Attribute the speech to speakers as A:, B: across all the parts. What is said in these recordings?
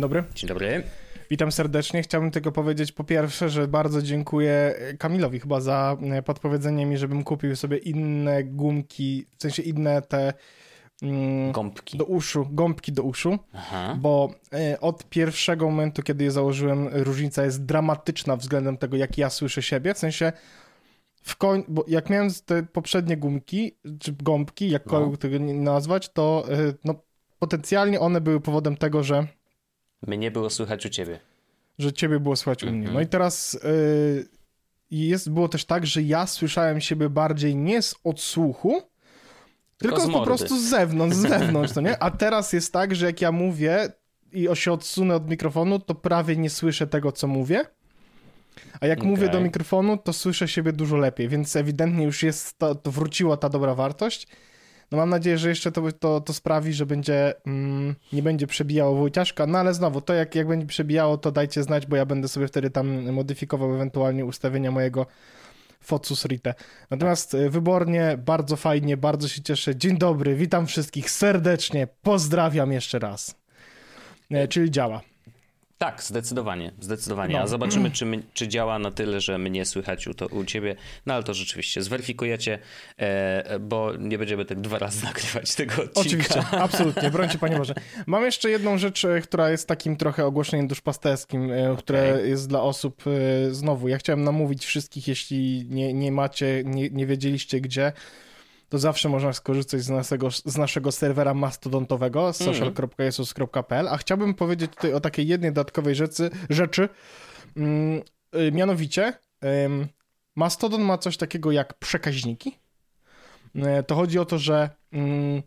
A: Dzień dobry.
B: Dzień dobry.
A: Witam serdecznie. Chciałbym tylko powiedzieć po pierwsze, że bardzo dziękuję Kamilowi chyba za e, podpowiedzenie mi, żebym kupił sobie inne gumki, w sensie inne te
B: mm, gąbki
A: do uszu, gąbki do uszu, Aha. bo e, od pierwszego momentu, kiedy je założyłem, różnica jest dramatyczna względem tego, jak ja słyszę siebie, w sensie w koń... bo jak miałem te poprzednie gumki, czy gąbki, jakkolwiek no. tego nazwać, to e, no, potencjalnie one były powodem tego, że
B: mnie było słychać u ciebie.
A: Że ciebie było słychać u mnie. No i teraz y, jest, było też tak, że ja słyszałem siebie bardziej nie z odsłuchu, tylko, tylko po prostu z zewnątrz, z zewnątrz, to nie? A teraz jest tak, że jak ja mówię i się odsunę od mikrofonu, to prawie nie słyszę tego, co mówię. A jak okay. mówię do mikrofonu, to słyszę siebie dużo lepiej, więc ewidentnie już jest, to, to wróciła ta dobra wartość. No mam nadzieję, że jeszcze to, to, to sprawi, że będzie, mm, nie będzie przebijało Wojciaszka, no ale znowu, to jak, jak będzie przebijało, to dajcie znać, bo ja będę sobie wtedy tam modyfikował ewentualnie ustawienia mojego Focus Rite. Natomiast e, wybornie, bardzo fajnie, bardzo się cieszę. Dzień dobry, witam wszystkich serdecznie, pozdrawiam jeszcze raz. E, czyli działa.
B: Tak, zdecydowanie, zdecydowanie. No. A zobaczymy, czy, my, czy działa na tyle, że mnie słychać u, to, u ciebie. No ale to rzeczywiście zweryfikujecie, e, bo nie będziemy tak dwa razy nagrywać tego odcinka.
A: Oczywiście, absolutnie, brońcie Panie Boże. Mam jeszcze jedną rzecz, e, która jest takim trochę ogłoszeniem duszpasterskim, e, okay. które jest dla osób, e, znowu, ja chciałem namówić wszystkich, jeśli nie, nie macie, nie, nie wiedzieliście gdzie, to zawsze można skorzystać z naszego, z naszego serwera mastodontowego mhm. social.jesus.pl, a chciałbym powiedzieć tutaj o takiej jednej dodatkowej rzeczy, rzeczy mm, mianowicie Mastodon ma coś takiego jak przekaźniki. Y, to chodzi o to, że mm,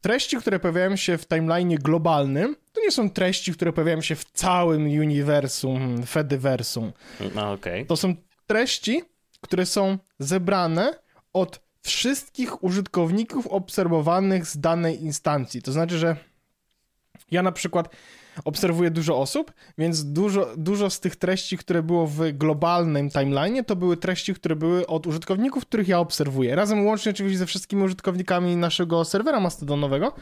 A: treści, które pojawiają się w timeline globalnym, to nie są treści, które pojawiają się w całym uniwersum, Fediversum.
B: No, okay.
A: To są treści, które są zebrane od wszystkich użytkowników obserwowanych z danej instancji. To znaczy, że ja na przykład obserwuję dużo osób, więc dużo, dużo z tych treści, które było w globalnym timeline, to były treści, które były od użytkowników, których ja obserwuję. Razem łącznie oczywiście ze wszystkimi użytkownikami naszego serwera mastodonowego.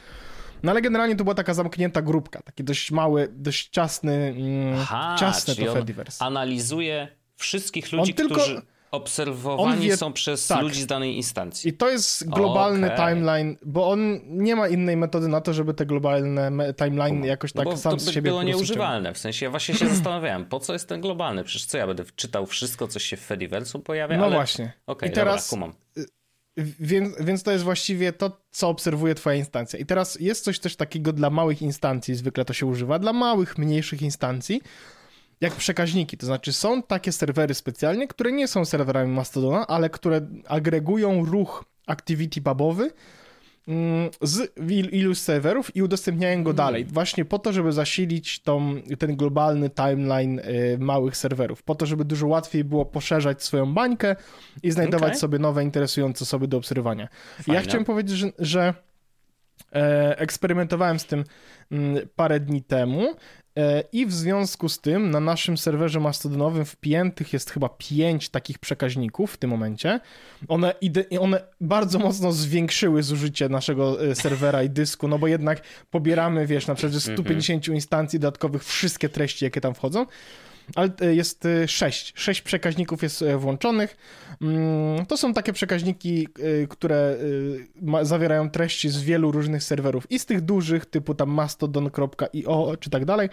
A: No ale generalnie to była taka zamknięta grupka, taki dość mały, dość ciasny, mm, Aha, ciasne to Fediverse.
B: analizuje wszystkich ludzi, on tylko, którzy obserwowani wie, są przez tak. ludzi z danej instancji.
A: I to jest globalny okay. timeline, bo on nie ma innej metody na to, żeby te globalne timeline jakoś tak
B: no,
A: sam
B: to
A: z siebie
B: było nieużywalne. W sensie ja właśnie się zastanawiałem, po co jest ten globalny? Przecież co ja będę czytał wszystko, co się w Fediverse pojawia?
A: No ale... właśnie.
B: Okay, I teraz dobra, kumam.
A: Więc, więc to jest właściwie to, co obserwuje twoja instancja. I teraz jest coś też takiego dla małych instancji, zwykle to się używa, dla małych, mniejszych instancji, jak przekaźniki. To znaczy są takie serwery specjalnie, które nie są serwerami Mastodona, ale które agregują ruch activity pubowy mm, z iluś serwerów i udostępniają go dalej. Hmm. Właśnie po to, żeby zasilić tą, ten globalny timeline y, małych serwerów. Po to, żeby dużo łatwiej było poszerzać swoją bańkę i znajdować okay. sobie nowe, interesujące osoby do obserwowania. Ja chciałem powiedzieć, że, że e, eksperymentowałem z tym mm, parę dni temu I w związku z tym na naszym serwerze mastodonowym wpiętych jest chyba pięć takich przekaźników w tym momencie. One, one bardzo mocno zwiększyły zużycie naszego e, serwera i dysku, no bo jednak pobieramy, wiesz, na przykład 150 mhm. instancji dodatkowych wszystkie treści, jakie tam wchodzą ale e, jest e, sześć. Sześć przekaźników jest e, włączonych. Mm, to są takie przekaźniki, które zawierają treści z wielu różnych serwerów i z tych dużych, typu tam mastodon.io czy tak dalej,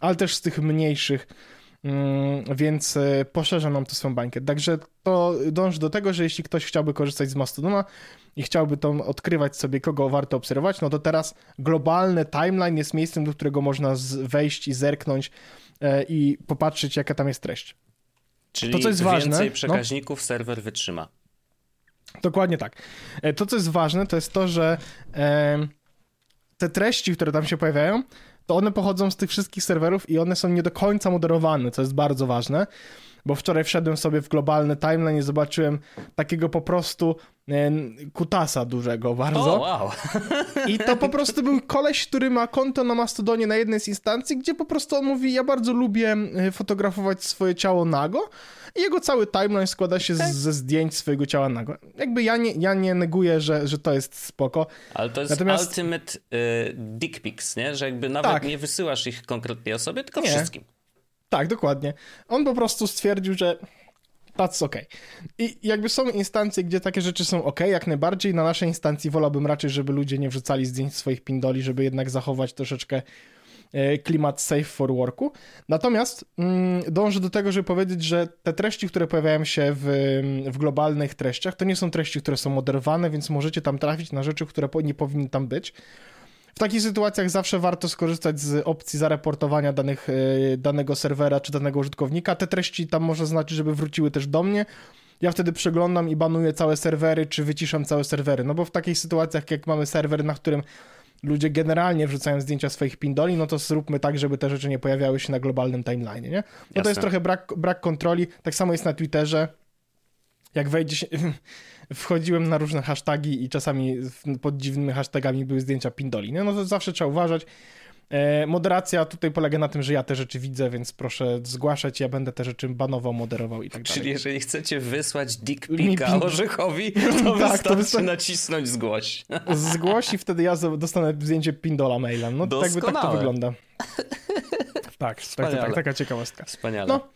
A: ale też z tych mniejszych, mm, więc poszerza nam to swoją bańkę. Także to dąży do tego, że jeśli ktoś chciałby korzystać z Mastodona i chciałby to odkrywać sobie, kogo warto obserwować, no to teraz globalny timeline jest miejscem, do którego można wejść i zerknąć i popatrzeć, jaka tam jest treść.
B: Czyli to, co jest więcej ważne, no. przekaźników no, serwer wytrzyma.
A: Dokładnie tak. E, to, co jest ważne, to jest to, że e, te treści, które tam się pojawiają, to one pochodzą z tych wszystkich serwerów i one są nie do końca moderowane, co jest bardzo ważne. Bo wczoraj wszedłem sobie w globalny timeline i zobaczyłem takiego po prostu e, kutasa dużego bardzo.
B: O, wow.
A: I to po prostu był koleś, który ma konto na Mastodonie na jednej z instancji, gdzie po prostu on mówi, ja bardzo lubię e, fotografować swoje ciało nago i jego cały timeline składa się tak. ze zdjęć swojego ciała nago. Jakby ja nie, ja nie neguję, że, że to jest spoko.
B: Ale to jest Natomiast... ultimate y, dick pics, nie? Że jakby nawet tak. nie wysyłasz ich konkretnej osobie, tylko nie. wszystkim.
A: Tak, dokładnie. On po prostu stwierdził, że that's ok. I jakby są instancje, gdzie takie rzeczy są ok, jak najbardziej. Na naszej instancji wolałbym raczej, żeby ludzie nie wrzucali zdjęć swoich pindoli, żeby jednak zachować troszeczkę e, klimat safe for worku. Natomiast mm, dążę do tego, żeby powiedzieć, że te treści, które pojawiają się w, w globalnych treściach, to nie są treści, które są moderowane, więc możecie tam trafić na rzeczy, które nie powinny tam być. W takich sytuacjach zawsze warto skorzystać z opcji zareportowania danych, e, danego serwera czy danego użytkownika. Te treści tam może znaczyć, żeby wróciły też do mnie. Ja wtedy przeglądam i banuję całe serwery, czy wyciszam całe serwery. No bo w takich sytuacjach, jak mamy serwer, na którym ludzie generalnie wrzucają zdjęcia swoich pindoli, no to zróbmy tak, żeby te rzeczy nie pojawiały się na globalnym timeline, nie? No Jasne. to jest trochę brak, brak kontroli. Tak samo jest na Twitterze. Jak wejdzie się wchodziłem na różne hasztagi i czasami pod dziwnymi hashtagami były zdjęcia pindoli. No, no to zawsze trzeba uważać. E, moderacja tutaj polega na tym, że ja te rzeczy widzę, więc proszę zgłaszać, ja będę te rzeczy banował, moderował i tak
B: dalej. Czyli jeżeli chcecie wysłać dick pika Orzechowi, to tak, wystarczy to wystarczy nacisnąć zgłoś.
A: Zgłoś i wtedy ja dostanę zdjęcie pindola mailem. No tak, tak to wygląda. Tak, tak, tak, taka ciekawostka.
B: Wspaniale.
A: No,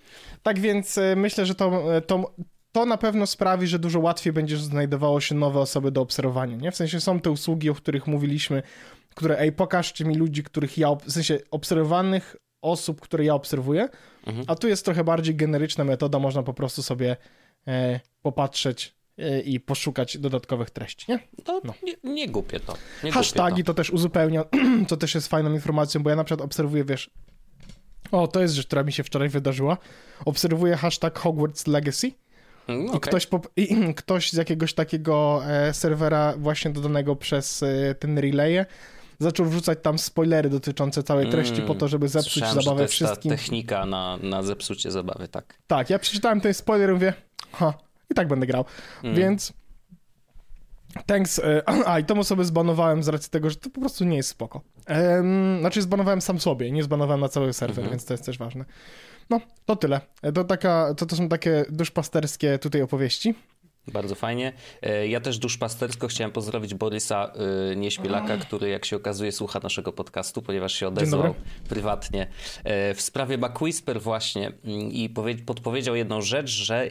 A: tak więc e, myślę, że to, e, to to na pewno sprawi, że dużo łatwiej będzie znajdowało się nowe osoby do obserwowania, nie? W sensie są te usługi, o których mówiliśmy, które, ej, pokażcie mi ludzi, których ja, w sensie obserwowanych osób, które ja obserwuję, mhm. a tu jest trochę bardziej generyczna metoda, można po prostu sobie e, popatrzeć e, i poszukać dodatkowych treści, nie?
B: No, no. Nie, nie głupie to. Nie
A: Hashtagi
B: głupie
A: to. to też uzupełnia, to też jest fajną informacją, bo ja na przykład obserwuję, wiesz, o, to jest rzecz, która mi się wczoraj wydarzyła, obserwuję hashtag Hogwarts Legacy, Mm, okay. I, ktoś po, I ktoś z jakiegoś takiego e, serwera właśnie dodanego przez e, ten relay zaczął wrzucać tam spoilery dotyczące całej treści mm, po to, żeby zepsuć
B: Słyszałem,
A: zabawę
B: że to
A: wszystkim.
B: Ta technika na, na zepsucie zabawy, tak.
A: Tak, ja przeczytałem ten spoiler i mówię, ha, i tak będę grał. Mm. Więc Thanks. E, a, i tą osobę zbanowałem z racji tego, że to po prostu nie jest spoko. Ehm, znaczy zbanowałem sam sobie, nie zbanowałem na cały serwer, mm -hmm. więc to jest też ważne. No, to tyle. To, taka, to, to są takie duszpasterskie tutaj opowieści.
B: Bardzo fajnie. E, ja też duszpastersko chciałem pozdrowić Borysa e, Nieśpielaka, który jak się okazuje słucha naszego podcastu, ponieważ się odezwał prywatnie e, w sprawie McWhisper właśnie mm, i podpowiedział jedną rzecz, że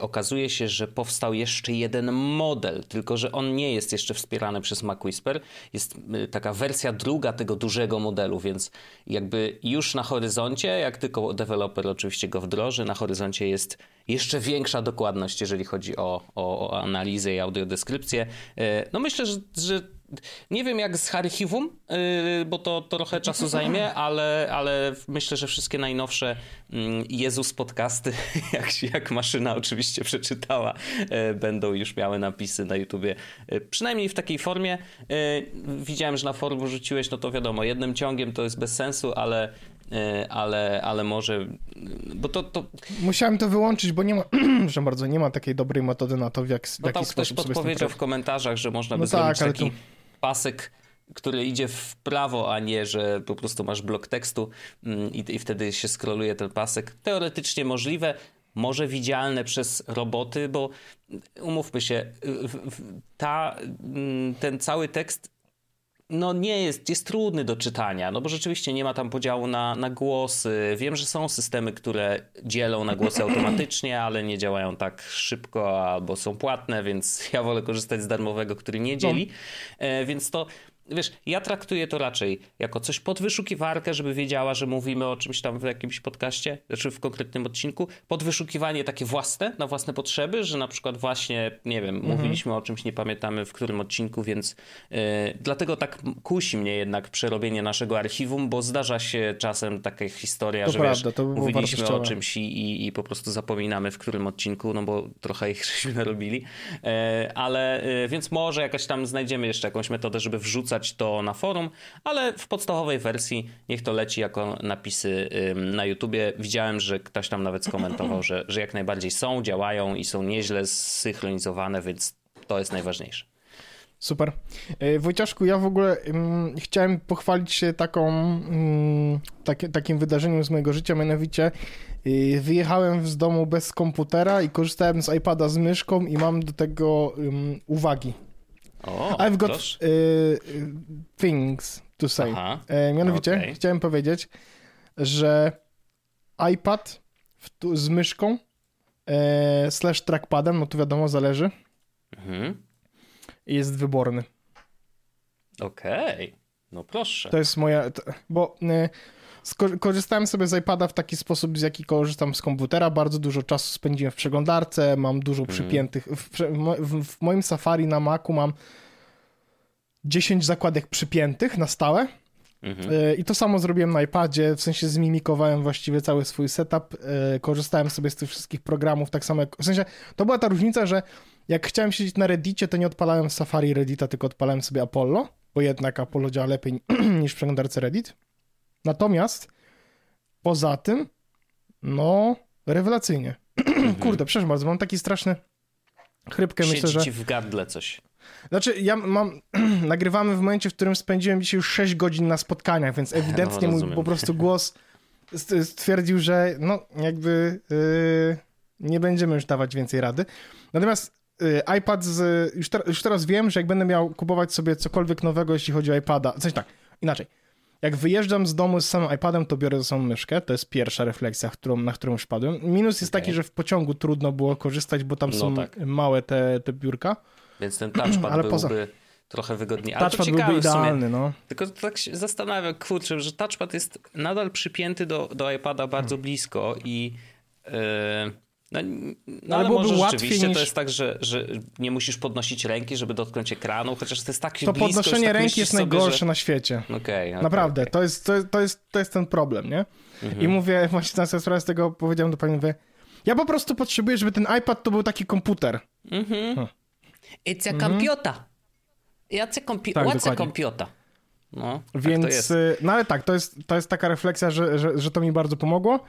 B: okazuje się, że powstał jeszcze jeden model, tylko że on nie jest jeszcze wspierany przez MacWhisper. Jest y, taka wersja druga tego dużego modelu, więc jakby już na horyzoncie, jak tylko deweloper oczywiście go wdroży, na horyzoncie jest jeszcze większa dokładność, jeżeli chodzi o, o, o analizę i audiodeskrypcję. Y, no myślę, że, że nie wiem jak z archiwum, yy, bo to, to trochę czasu zajmie, ale, ale myślę, że wszystkie najnowsze mm, Jezus podcasty, jak, jak maszyna oczywiście przeczytała, yy, będą już miały napisy na YouTubie. Yy, przynajmniej w takiej formie. Widziałem, że na forum rzuciłeś, no to wiadomo, jednym ciągiem to jest bez sensu, ale ale, ale może, bo to, to...
A: Musiałem to wyłączyć, bo nie ma, że bardzo, nie ma takiej dobrej metody na to, w, jak, w
B: no
A: jaki
B: sposób ktoś podpowiedział w komentarzach, że można by no zrobić tak, taki... Tu pasek, który idzie w prawo, a nie, że po prostu masz blok tekstu mm, i, i wtedy się skroluje ten pasek. Teoretycznie możliwe, może widzialne przez roboty, bo umówmy się, ta, mm, ten cały tekst no nie jest, jest trudny do czytania, no bo rzeczywiście nie ma tam podziału na, na głosy. Wiem, że są systemy, które dzielą na głosy automatycznie, ale nie działają tak szybko albo są płatne, więc ja wolę korzystać z darmowego, który nie dzieli. No. E, więc to wiesz, ja traktuję to raczej jako coś pod wyszukiwarkę, żeby wiedziała, że mówimy o czymś tam w jakimś podcaście, znaczy w konkretnym odcinku. Pod wyszukiwanie takie własne, na własne potrzeby, że na przykład właśnie, nie wiem, mhm. mówiliśmy o czymś, nie pamiętamy w którym odcinku, więc yy, dlatego tak kusi mnie jednak przerobienie naszego archiwum, bo zdarza się czasem taka historia, to że prawda, wiesz, mówiliśmy o czymś i, i, po prostu zapominamy w którym odcinku, no bo trochę ich żeśmy narobili, yy, ale yy, więc może jakaś tam znajdziemy jeszcze jakąś metodę, żeby wrzucać wrzucać to na forum, ale w podstawowej wersji niech to leci jako napisy na YouTubie. Widziałem, że ktoś tam nawet skomentował, że, że jak najbardziej są, działają i są nieźle zsynchronizowane, więc to jest najważniejsze.
A: Super. E, Wojciaszku, ja w ogóle chciałem pochwalić się taką, takie, takim wydarzeniem z mojego życia, mianowicie y, wyjechałem z domu bez komputera i korzystałem z iPada z myszką i mam do tego uwagi. I've got y, things to say. Aha, e, mianowicie okay. chciałem powiedzieć, że iPad w, z myszką e, slash trackpadem, no to wiadomo, zależy. Mhm jest wyborny.
B: Okej, okay. no proszę.
A: To jest moja, bo y, korzystałem sobie z iPada w taki sposób, z jaki korzystam z komputera. Bardzo dużo czasu spędziłem w przeglądarce, mam dużo mhm. przypiętych. W, w, w, moim Safari na Macu mam 10 zakładek przypiętych na stałe. Mhm. Y, I to samo zrobiłem na iPadzie, w sensie zmimikowałem właściwie cały swój setup, y, korzystałem sobie z tych wszystkich programów, tak samo jak, w sensie to była ta różnica, że jak chciałem siedzieć na Reddicie, to nie odpalałem Safari Reddita, tylko odpalałem sobie Apollo, bo jednak Apollo działa lepiej niż w przeglądarce Reddit. Natomiast poza tym, no, rewelacyjnie. Mhm. Kurde, przepraszam bardzo, mam taki straszny chrypkę,
B: Siedzi
A: myślę, że...
B: ci w gardle coś.
A: Znaczy, ja mam, nagrywamy w momencie, w którym spędziłem dzisiaj już 6 godzin na spotkaniach, więc ewidentnie no, mój po prostu głos stwierdził, że no jakby yy, nie będziemy już dawać więcej rady. Natomiast Y, iPad z, już, ter, już, teraz wiem, że jak będę miał kupować sobie cokolwiek nowego, jeśli chodzi o iPada, coś tak, inaczej. Jak wyjeżdżam z domu z samym iPadem, to biorę ze sobą myszkę. To jest pierwsza refleksja, którą, na którą już padłem. Minus jest okay. taki, że w pociągu trudno było korzystać, bo tam no są tak. małe te, te biurka.
B: Więc ten touchpad Ale byłby poza... trochę wygodniej. Ale
A: touchpad byłby idealny, no.
B: Tylko tak się zastanawiam, kurczę, że touchpad jest nadal przypięty do, do iPada bardzo hmm. blisko i... Yy no, no ale, ale może rzeczywiście niż... to jest tak, że, że nie musisz podnosić ręki, żeby dotknąć ekranu, chociaż to jest tak
A: To
B: blisko,
A: podnoszenie
B: tak
A: ręki jest najgorsze że... na świecie.
B: Okay, okay,
A: Naprawdę, okay. To, jest, to, to, jest, to jest ten problem, nie? Mhm. I mówię, właśnie na sprawę z tego powiedziałem do pani, mówię, ja po prostu potrzebuję, żeby ten iPad to był taki komputer. Mhm.
B: Hmm. It's a mhm. computer. It's a computer. Tak, What's a computer?
A: No, Więc, tak no ale tak, to jest, to jest taka refleksja, że, że, że to mi bardzo pomogło.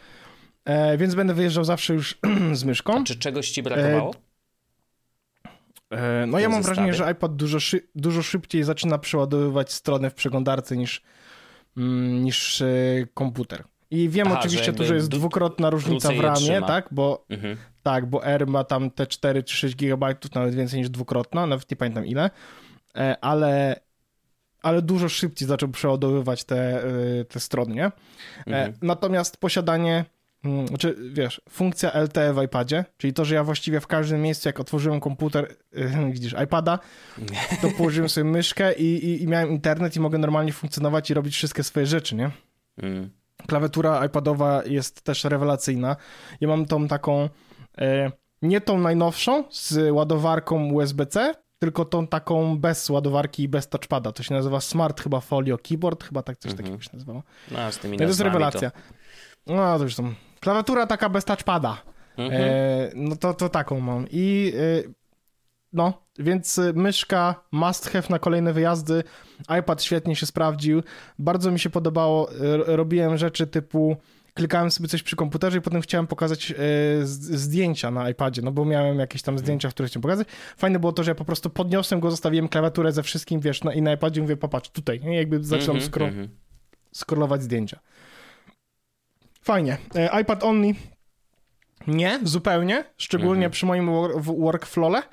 A: E, więc będę wyjeżdżał zawsze już z myszką.
B: A czy czegoś ci brakowało?
A: E, no ja mam wrażenie, że iPad dużo, szy dużo szybciej zaczyna przeładowywać stronę w przeglądarce niż, mm, niż e, komputer. I wiem Aha, oczywiście że to, że jest dwukrotna różnica w ramie, tak? Bo, mhm. tak, bo R ma tam te 4 czy 6 GB, nawet więcej niż dwukrotna, nawet nie pamiętam ile, e, ale, ale dużo szybciej zaczął przeładowywać te, e, te strony, nie? Mhm. Natomiast posiadanie znaczy, wiesz, funkcja LTE w iPadzie, czyli to, że ja właściwie w każdym miejscu, jak otworzyłem komputer, yy, widzisz, iPada, to położyłem sobie myszkę i, i, i, miałem internet i mogę normalnie funkcjonować i robić wszystkie swoje rzeczy, nie? Mm. Klawiatura iPadowa jest też rewelacyjna. Ja mam tą taką, yy, nie tą najnowszą z ładowarką USB-C, tylko tą taką bez ładowarki i bez touchpada. To się nazywa Smart chyba Folio Keyboard, chyba tak coś -hmm. takiego się nazywało.
B: No, z tymi
A: to jest rewelacja. To... No, to już tam Klawiatura taka bez touchpada. Mhm. E, no to, to taką mam. I e, no, więc myszka must have na kolejne wyjazdy. iPad świetnie się sprawdził. Bardzo mi się podobało. E, robiłem rzeczy typu klikałem sobie coś przy komputerze i potem chciałem pokazać e, zdjęcia na iPadzie, no bo miałem jakieś tam zdjęcia, które chciałem pokazać. Fajne było to, że ja po prostu podniosłem go, zostawiłem klawiaturę ze wszystkim, wiesz, na, i na iPadzie mówię, popatrz, tutaj, nie? jakby zaczynam mm -hmm, skro -hmm. scrollować zdjęcia. Fajnie. E, iPad only nie, zupełnie, szczególnie mhm. przy moim workflowle,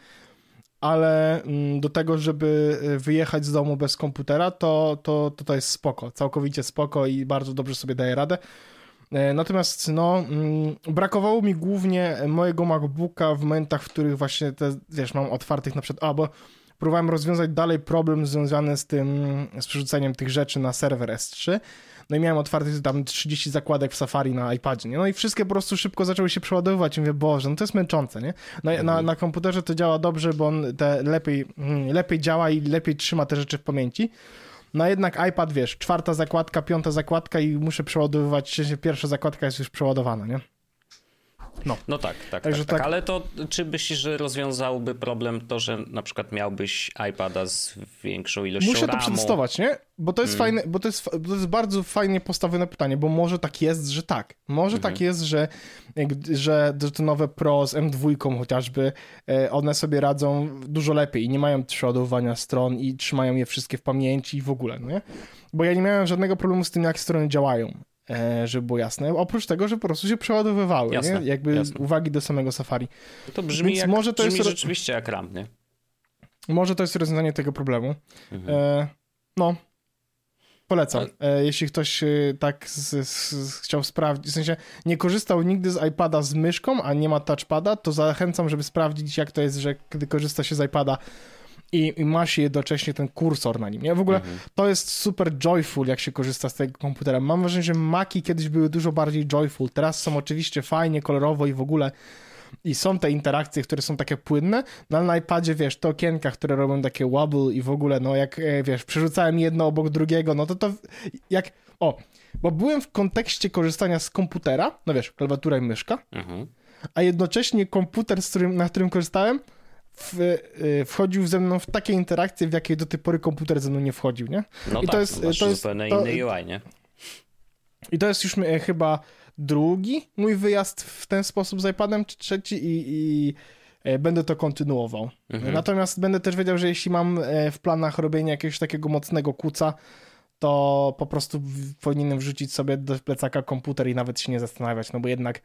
A: ale mm, do tego, żeby e, wyjechać z domu bez komputera, to, to, to, to jest spoko, całkowicie spoko i bardzo dobrze sobie daje radę. E, natomiast no, mm, brakowało mi głównie mojego MacBooka w momentach, w których właśnie te, wiesz, mam otwartych na przykład, a bo próbowałem rozwiązać dalej problem związany z tym, z przerzuceniem tych rzeczy na serwer S3 no i miałem otwartych tam 30 zakładek w Safari na iPadzie, nie? No i wszystkie po prostu szybko zaczęły się przeładowywać. I mówię, Boże, no to jest męczące, nie? Na, mhm. na, na komputerze to działa dobrze, bo on te lepiej, mm, lepiej działa i lepiej trzyma te rzeczy w pamięci. No jednak iPad, wiesz, czwarta zakładka, piąta zakładka i muszę przeładowywać, pierwsza zakładka jest już przeładowana, nie? No,
B: no tak, tak, tak, tak, tak, Ale to czy myślisz, że rozwiązałby problem to, że na przykład miałbyś iPada z większą ilością
A: Muszę
B: ramu?
A: to przetestować, nie? Bo to jest hmm. fajne, bo to jest, bo to jest bardzo fajnie postawione pytanie, bo może tak jest, że tak. Może hmm. tak jest, że, że te nowe Pro z M2 chociażby, e, one sobie radzą dużo lepiej i nie mają przeładowania stron i trzymają je wszystkie w pamięci i w ogóle, nie? Bo ja nie miałem żadnego problemu z tym, jak strony działają. E, żeby było jasne. Oprócz tego, że po prostu się przeładowywały, jasne, nie? Jakby jasne. uwagi do samego Safari.
B: To brzmi, Więc jak, może to brzmi jest rzeczywiście jak RAM, nie?
A: Może to jest rozwiązanie tego problemu. Mhm. E, no, polecam. E, jeśli ktoś e, tak z, z, chciał sprawdzić, w sensie nie korzystał nigdy z iPada z myszką, a nie ma touchpada, to zachęcam, żeby sprawdzić, jak to jest, że kiedy korzysta się z iPada i, i ma się jednocześnie ten kursor na nim. Nie? W ogóle mhm. to jest super joyful, jak się korzysta z tego komputera. Mam wrażenie, że Maki kiedyś były dużo bardziej joyful. Teraz są oczywiście fajnie, kolorowo i w ogóle i są te interakcje, które są takie płynne, no ale na iPadzie, wiesz, te okienka, które robią takie wobble i w ogóle, no jak, e, wiesz, przerzucałem jedno obok drugiego, no to to jak, o, bo byłem w kontekście korzystania z komputera, no wiesz, klawiatura i myszka, mhm. a jednocześnie komputer, którym, na którym korzystałem, w, y, wchodził ze mną w takie interakcje, w jakie do tej pory komputer ze mną nie wchodził, nie?
B: No I tak, to jest, to jest zupełnie to, inny UI, nie?
A: I to jest już e, chyba drugi mój wyjazd w ten sposób z iPadem, czy trzeci i, i e, będę to kontynuował. Mhm. Natomiast będę też wiedział, że jeśli mam e, w planach robienia jakiegoś takiego mocnego kuca, to po prostu powinienem wrzucić sobie do plecaka komputer i nawet się nie zastanawiać, no bo jednak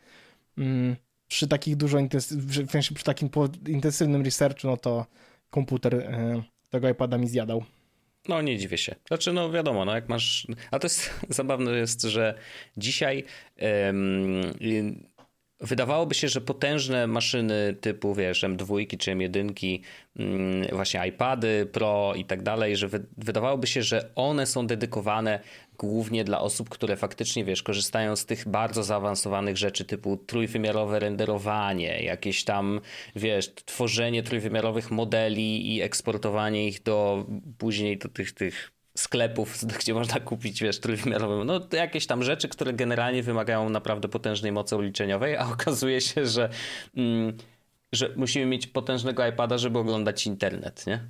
A: mm, przy takich dużo intensywnym, przy takim intensywnym researchu, no to komputer e, tego iPada mi zjadał.
B: No nie dziwię się. Znaczy, no wiadomo, no jak masz. A to jest zabawne jest, że dzisiaj. Wydawałoby się, że potężne maszyny typu, wiesz, M2 czy M1, mm, właśnie iPady Pro i tak dalej, że wydawałoby się, że one są dedykowane głównie dla osób, które faktycznie, wiesz, korzystają z tych bardzo zaawansowanych rzeczy typu trójwymiarowe renderowanie, jakieś tam, wiesz, tworzenie trójwymiarowych modeli i eksportowanie ich do później do tych, tych sklepów, gdzie można kupić, wiesz, trójwymiarowym, no jakieś tam rzeczy, które generalnie wymagają naprawdę potężnej mocy obliczeniowej, a okazuje się, że, mm, że musimy mieć potężnego iPada, żeby oglądać internet, nie?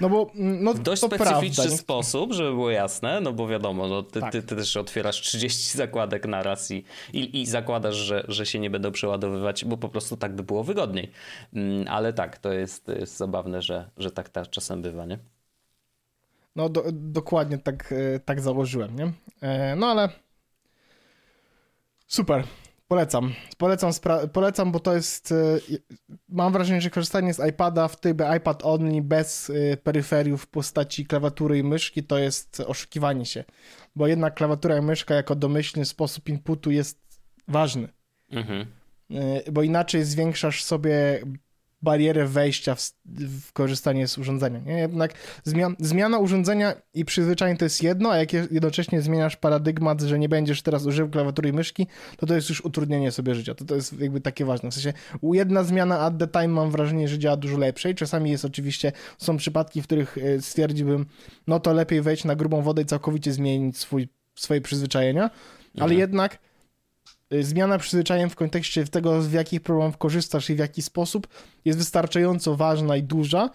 A: No bo mm, no,
B: w dość specyficzny prawda, sposób, żeby było jasne, no bo wiadomo, no ty, tak. ty, ty, też otwierasz 30 zakładek na raz i, i, i, zakładasz, że, że się nie będą przeładowywać, bo po prostu tak by było wygodniej. Mm, ale tak, to jest, jest zabawne, że, że tak, tak czasem bywa, nie?
A: No do, dokładnie tak, e, tak założyłem, nie? E, no ale super, polecam. Polecam, polecam, bo to jest, e, mam wrażenie, że korzystanie z iPada w trybie iPad only bez peryferiów w postaci klawiatury i myszki to jest oszukiwanie się, bo jednak klawiatura i myszka jako domyślny sposób inputu jest ważny. Mhm. Bo inaczej zwiększasz sobie barierę wejścia w, w, korzystanie z urządzenia. Nie? Jednak zmian, zmiana urządzenia i przyzwyczajenie to jest jedno, a jak jednocześnie zmieniasz paradygmat, że nie będziesz teraz używał klawiatury i myszki, to to jest już utrudnienie sobie życia. To, to jest jakby takie ważne. W sensie jedna zmiana at the time mam wrażenie, że działa dużo lepszej. Czasami jest oczywiście, są przypadki, w których e, stwierdziłbym, no to lepiej wejść na grubą wodę i całkowicie zmienić swój, swoje przyzwyczajenia, ale mhm. jednak Y, zmiana przyzwyczajem w kontekście tego, z jakich problemów korzystasz i w jaki sposób jest wystarczająco ważna i duża,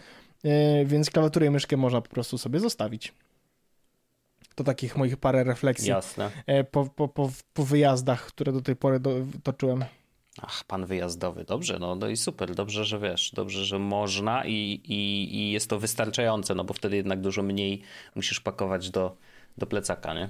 A: y, więc klawiaturę i myszkę można po prostu sobie zostawić. To takich moich parę refleksji
B: Jasne.
A: Y, po, po, po, po wyjazdach, które do tej pory do, toczyłem.
B: Ach, pan wyjazdowy, dobrze, no, no i super, dobrze, że wiesz, dobrze, że można i, i, i jest to wystarczające, no bo wtedy jednak dużo mniej musisz pakować do, do plecaka, nie?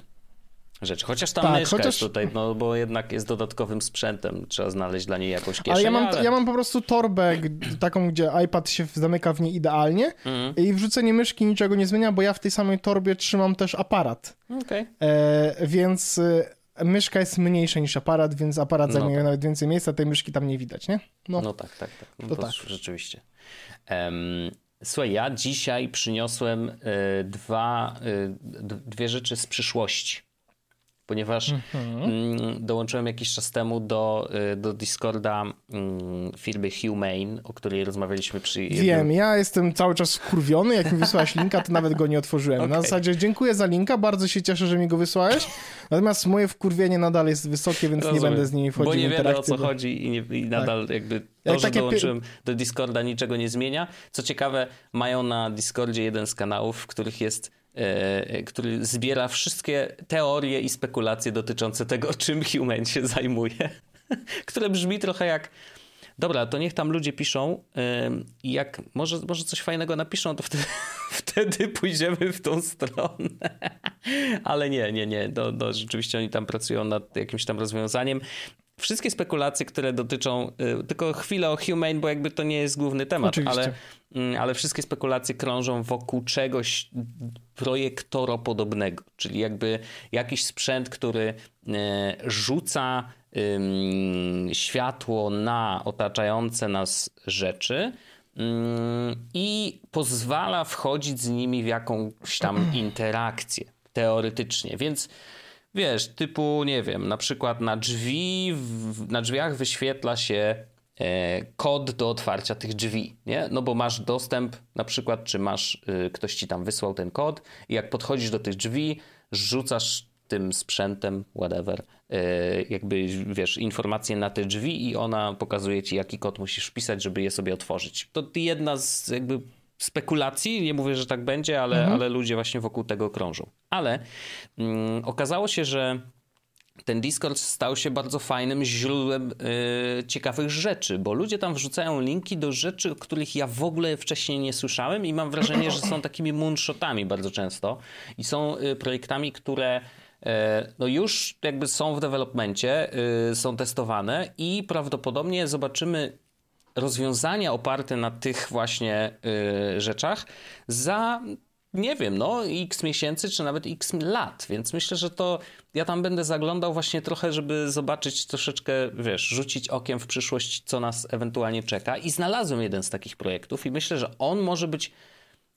B: Rzeczy. Chociaż ta tak, myszka chociaż... jest tutaj, no bo jednak jest dodatkowym sprzętem, trzeba znaleźć dla niej jakąś kieszeń.
A: Ale ja mam, ale... ja mam po prostu torbę taką, gdzie iPad się zamyka w niej idealnie mm. i wrzucenie myszki niczego nie zmienia, bo ja w tej samej torbie trzymam też aparat.
B: Okay.
A: E, więc e, myszka jest mniejsza niż aparat, więc aparat no zajmuje tak. nawet więcej miejsca, tej myszki tam nie widać, nie?
B: No, no tak, tak, tak. No to, to tak. Rzeczywiście. Um, Słuchaj, ja dzisiaj przyniosłem y, dwa, y, dwie rzeczy z przyszłości. Ponieważ mhm. mm, dołączyłem jakiś czas temu do, y, do Discorda mm, firmy Humane, o której rozmawialiśmy przy...
A: Jednym... Wiem, ja jestem cały czas skurwiony, jak mi wysłałeś linka, to nawet go nie otworzyłem. Okay. Na zasadzie dziękuję za linka, bardzo się cieszę, że mi go wysłałeś, natomiast moje wkurwienie nadal jest wysokie, więc Rozumiem. nie będę z nimi wchodził
B: Bo nie
A: wiem
B: o co bo... chodzi i, nie, i nadal tak. jakby to, jak że dołączyłem do Discorda niczego nie zmienia. Co ciekawe, mają na Discordzie jeden z kanałów, w których jest który zbiera wszystkie teorie i spekulacje dotyczące tego, czym Human się zajmuje. które brzmi trochę jak. Dobra, to niech tam ludzie piszą i jak może, może coś fajnego napiszą, to wtedy, wtedy pójdziemy w tą stronę. Ale nie, nie, nie. No, no, rzeczywiście oni tam pracują nad jakimś tam rozwiązaniem wszystkie spekulacje, które dotyczą, y, tylko chwilę o Humane, bo jakby to nie jest główny temat, ale, mm, ale wszystkie spekulacje krążą wokół czegoś projektoropodobnego, czyli jakby jakiś sprzęt, który y, rzuca światło na otaczające nas rzeczy i pozwala wchodzić z nimi w jakąś tam interakcję teoretycznie. Więc wiesz, typu, nie wiem, na przykład na drzwi, na drzwiach wyświetla się e, kod do otwarcia tych drzwi, nie? No bo masz dostęp, na przykład, czy masz, y, ktoś ci tam wysłał ten kod i jak podchodzisz do tych drzwi, rzucasz tym sprzętem, whatever, e, jakby, wiesz, informacje na te drzwi i ona pokazuje ci, jaki kod musisz wpisać, żeby je sobie otworzyć. To jedna z jakby spekulacji, nie mówię, że tak będzie, ale, mhm. ale ludzie właśnie wokół tego krążą. Ale mm, okazało się, że ten Discord stał się bardzo fajnym źródłem yy, ciekawych rzeczy, bo ludzie tam wrzucają linki do rzeczy, o których ja w ogóle wcześniej nie słyszałem i mam wrażenie, że są takimi moonshotami bardzo często i są yy, projektami, które y, no już jakby są w developmencie, yy, są testowane i prawdopodobnie zobaczymy rozwiązania oparte na tych właśnie y, rzeczach za nie wiem, no x miesięcy, czy nawet x lat, więc myślę, że to ja tam będę zaglądał właśnie trochę, żeby zobaczyć troszeczkę, wiesz, rzucić okiem w przyszłość, co nas ewentualnie czeka i znalazłem jeden z takich projektów i myślę, że on może być,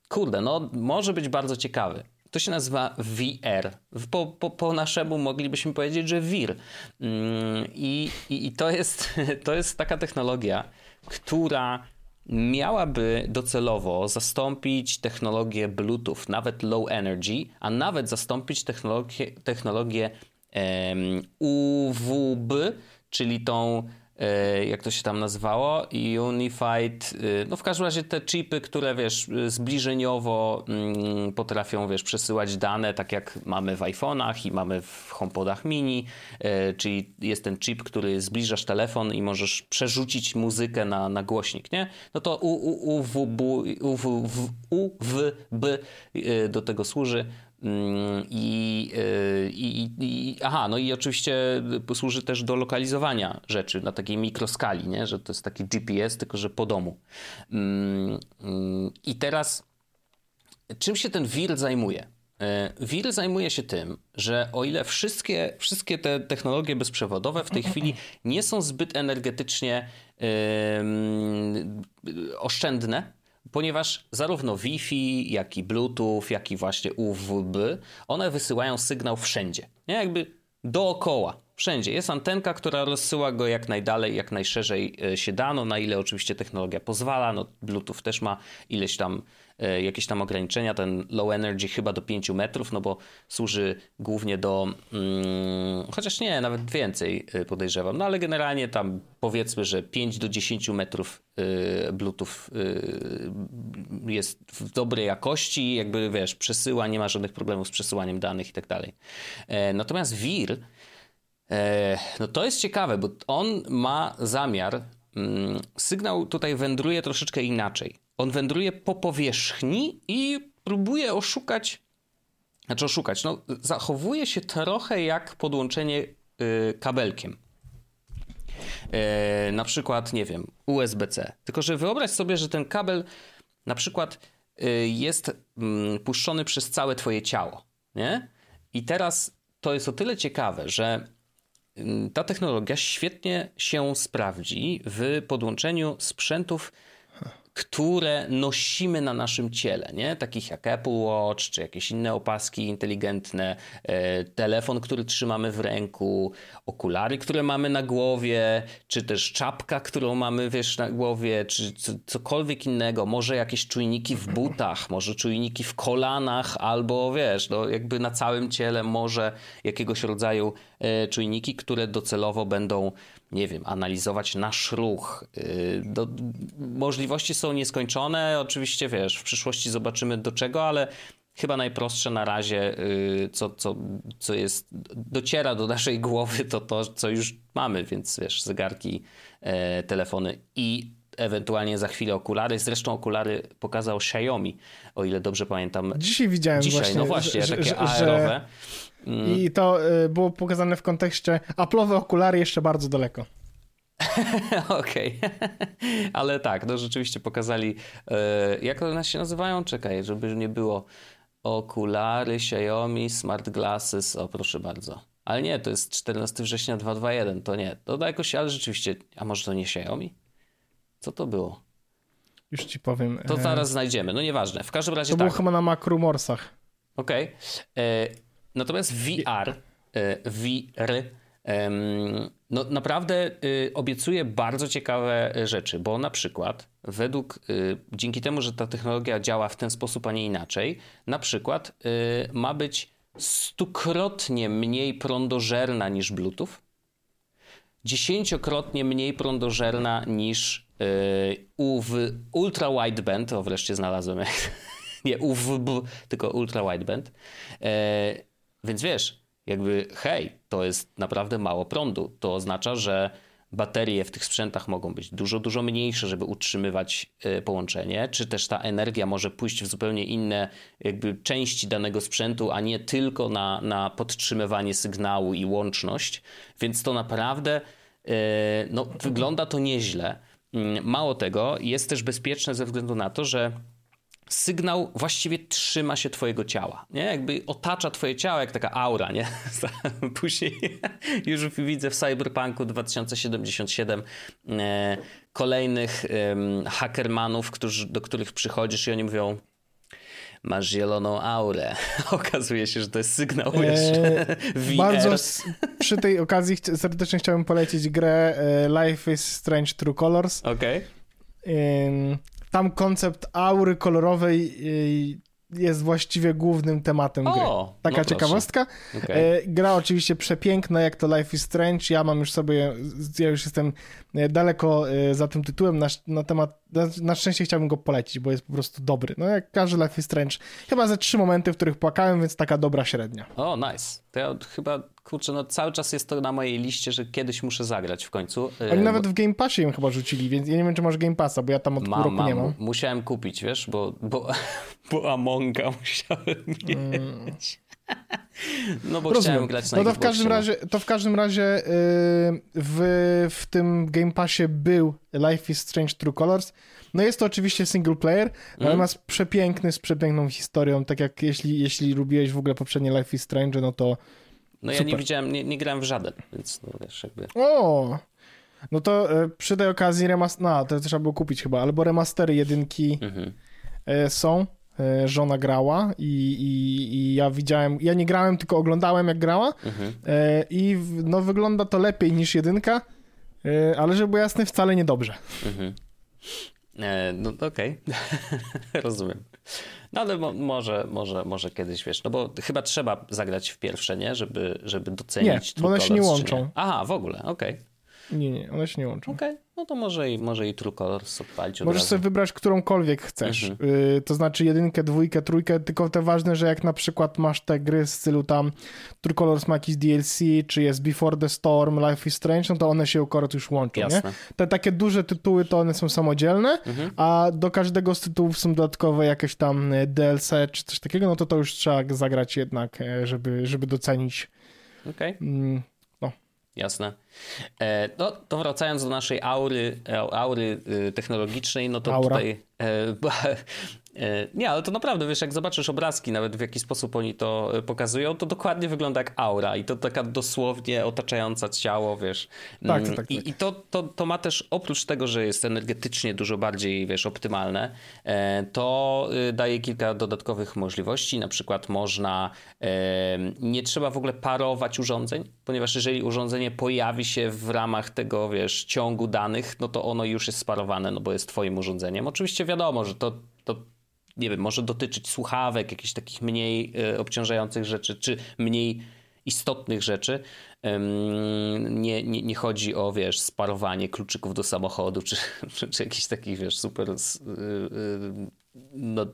B: kurde, no może być bardzo ciekawy. To się nazywa VR. Po, po, po naszemu moglibyśmy powiedzieć, że VIR. Mm, I, i, i to, jest, to jest taka technologia, która miałaby docelowo zastąpić technologię Bluetooth, nawet low energy, a nawet zastąpić technologię, technologię um, UWB, czyli tą jak to się tam nazywało, Unified, e, no w każdym razie te chipy, które wiesz, zbliżeniowo mm, potrafią wiesz, przesyłać dane, tak jak mamy w iPhone'ach i mamy w HomePodach mini, e, czyli jest ten chip, który zbliżasz telefon i możesz przerzucić muzykę na, na głośnik, nie? No to UWB do tego służy. Mm, I, y, i, i, aha, no i oczywiście służy też do lokalizowania rzeczy na takiej mikroskali, nie? że to jest taki GPS, tylko że po domu. Mm, mm, I teraz, czym się ten WIR zajmuje? Y, WIR zajmuje się tym, że o ile wszystkie, wszystkie te technologie bezprzewodowe w tej chwili nie są zbyt energetycznie oszczędne, ponieważ zarówno Wi-Fi, jak i Bluetooth, jak i właśnie UWB, one wysyłają sygnał wszędzie. Nie? Jakby dookoła, wszędzie. Jest antenka, która rozsyła go jak najdalej, jak najszerzej e, się da, no, na ile oczywiście technologia pozwala. No, Bluetooth też ma ileś tam jakieś tam ograniczenia, ten low energy chyba do 5 metrów, no bo służy głównie do, mm, chociaż nie, nawet więcej e, podejrzewam, no ale generalnie tam powiedzmy, że 5 do 10 metrów y, Bluetooth jest w dobrej jakości, jakby wiesz, przesyła, nie ma żadnych problemów z przesyłaniem danych i tak dalej. E, natomiast WIR, no to jest ciekawe, bo on ma zamiar, mm, sygnał tutaj wędruje troszeczkę inaczej on wędruje po powierzchni i próbuje oszukać, znaczy oszukać, no zachowuje się trochę jak podłączenie yy, kabelkiem. Yy, na przykład, nie wiem, USB-C. Tylko, że wyobraź sobie, że ten kabel na przykład yy, jest mm, puszczony przez całe twoje ciało, nie? I teraz to jest o tyle ciekawe, że mm, ta technologia świetnie się sprawdzi w podłączeniu sprzętów które nosimy na naszym ciele, nie? takich jak Apple Watch, czy jakieś inne opaski inteligentne, e, telefon, który trzymamy w ręku, okulary, które mamy na głowie, czy też czapka, którą mamy wiesz, na głowie, czy cokolwiek innego, może jakieś czujniki w butach, może czujniki w kolanach, albo wiesz, no, jakby na całym ciele może jakiegoś rodzaju e, czujniki, które docelowo będą nie wiem, analizować nasz ruch. Y, do, możliwości są nieskończone. Oczywiście, wiesz, w przyszłości zobaczymy do czego, ale chyba najprostsze na razie, y, co, co, co jest, dociera do naszej głowy, to to, co już mamy, więc wiesz, zegarki, e, telefony i ewentualnie za chwilę okulary. Zresztą okulary pokazał Xiaomi, o ile dobrze pamiętam.
A: Dzisiaj widziałem
B: Dzisiaj,
A: właśnie,
B: no właśnie,
A: że,
B: takie
A: że,
B: aerowe.
A: Że i to y, było pokazane w kontekście Apple'owe okulary jeszcze bardzo daleko.
B: Okej, ale tak, no rzeczywiście pokazali, y, jak one się nazywają? Czekaj, żeby nie było okulary Xiaomi Smart Glasses, o proszę bardzo. Ale nie, to jest 14 września 221, to nie, to jakoś, ale rzeczywiście, a może to nie Xiaomi? Co to było?
A: Już ci powiem.
B: To zaraz znajdziemy, no nieważne. W każdym razie
A: to
B: tak.
A: było chyba na Makrumorsach.
B: Okej. Okay. Natomiast VR, e, VR no naprawdę y, obiecuje bardzo ciekawe rzeczy, bo na przykład według, y, dzięki temu, że ta technologia działa w ten sposób, a nie inaczej, na przykład y, ma być stukrotnie mniej prądożerna niż Bluetooth, dziesięciokrotnie mniej prądożerna niż UW Ultra Wideband, o wreszcie znalazłem, nie UWB, tylko Ultra Wideband. Więc wiesz, jakby hej, to jest naprawdę mało prądu. To oznacza, że baterie w tych sprzętach mogą być dużo, dużo mniejsze, żeby utrzymywać e, połączenie, czy też ta energia może pójść w zupełnie inne jakby części danego sprzętu, a nie tylko na, na podtrzymywanie sygnału i łączność. Więc to naprawdę e, no, wygląda to nieźle. Mm, mało tego, jest też bezpieczne ze względu na to, że sygnał właściwie trzyma się twojego ciała, nie? Jakby otacza twoje ciało jak taka aura, nie? Później już widzę w Cyberpunku 2077 e, kolejnych e, hackermanów, którzy, do których przychodzisz i oni mówią masz zieloną aurę. Okazuje się, że to jest sygnał eee.
A: Bardzo przy tej okazji serdecznie chciałbym polecić grę e, Life is Strange True Colors.
B: Okej.
A: Okay tam koncept aury kolorowej y, jest właściwie głównym tematem gry. O, Taka no ciekawostka. Okay. E, gra oczywiście przepiękna, jak to Life is Strange. Ja mam już sobie, ja już jestem e, daleko e, za tym tytułem. Na, na temat, na, na, szczęście chciałbym go polecić, bo jest po prostu dobry. No jak każdy Life is Strange. Chyba ze trzy momenty, w których płakałem, więc taka dobra średnia.
B: O, nice. To ja chyba kurczę, no cały czas jest to na mojej liście, że kiedyś muszę zagrać w końcu.
A: Oni bo... nawet w Game Passie ją chyba rzucili, więc ja nie wiem, czy masz Game Passa, bo ja tam od mam, roku mam. nie mam.
B: Musiałem kupić, wiesz, bo, bo, bo Amonga musiałem mm. mieć. No bo Rozumiem. chciałem grać na
A: No to w każdym razie, to w każdym razie yy, w, w tym Game Passie był Life is Strange True Colors. No jest to oczywiście single player, mm. natomiast przepiękny, z przepiękną historią, tak jak jeśli, jeśli lubiłeś w ogóle poprzednie Life is Strange, no to
B: no Super. ja nie widziałem, nie, nie grałem w żaden, więc no wiesz, jakby...
A: O! No to e, przy tej okazji remaster... No, to trzeba było kupić chyba, albo remastery jedynki mhm. e, są. E, żona grała i, i, i, ja widziałem, ja nie grałem, tylko oglądałem jak grała mhm. i no wygląda to lepiej niż jedynka, ale żeby było jasne, wcale niedobrze. Mhm.
B: E, no okej, okay. rozumiem. No ale mo może, może, może kiedyś, wiesz, no bo chyba trzeba zagrać w pierwsze, nie? Żeby, żeby docenić
A: Nie, bo one się nie łączą.
B: Aha, w ogóle, okej.
A: Okay. Nie, nie, one się nie łączą.
B: Okej. Okay no to może i, może i True Colors odpalić
A: Możesz sobie wybrać którąkolwiek chcesz. Mhm. Y, to znaczy jedynkę, dwójkę, trójkę, tylko te ważne, że jak na przykład masz te gry z stylu tam True Colors ma jakiś DLC, czy jest Before the Storm, Life is Strange, no to one się akurat już łączą, Jasne. nie? Te takie duże tytuły to one są samodzielne, mhm. a do każdego z tytułów są dodatkowe jakieś tam y, DLC czy coś takiego, no to to już trzeba zagrać jednak, e, żeby, żeby docenić
B: Okej. Okay. Jasne. E, no to wracając do naszej aury, aury y, technologicznej, no to Aura. tutaj E, nie, ale to naprawdę, wiesz, jak zobaczysz obrazki, nawet w jaki sposób oni to e, pokazują, to dokładnie wygląda jak aura i to taka dosłownie otaczająca ciało, wiesz.
A: Tak, tak, tak.
B: I, tak. i to, to, to ma też, oprócz tego, że jest energetycznie dużo bardziej, wiesz, optymalne, e, to daje kilka dodatkowych możliwości, na przykład można, nie trzeba w ogóle parować urządzeń, ponieważ jeżeli urządzenie pojawi się w ramach tego, wiesz, ciągu danych, no to ono już jest sparowane, no bo jest twoim urządzeniem. Oczywiście wiadomo, że to, to nie wiem, może dotyczyć słuchawek, jakichś takich mniej e, obciążających rzeczy, czy mniej istotnych rzeczy. Nie, nie, nie chodzi o, wiesz, sparowanie kluczyków do samochodu, czy, czy, czy jakichś takich, wiesz, super e, e, no,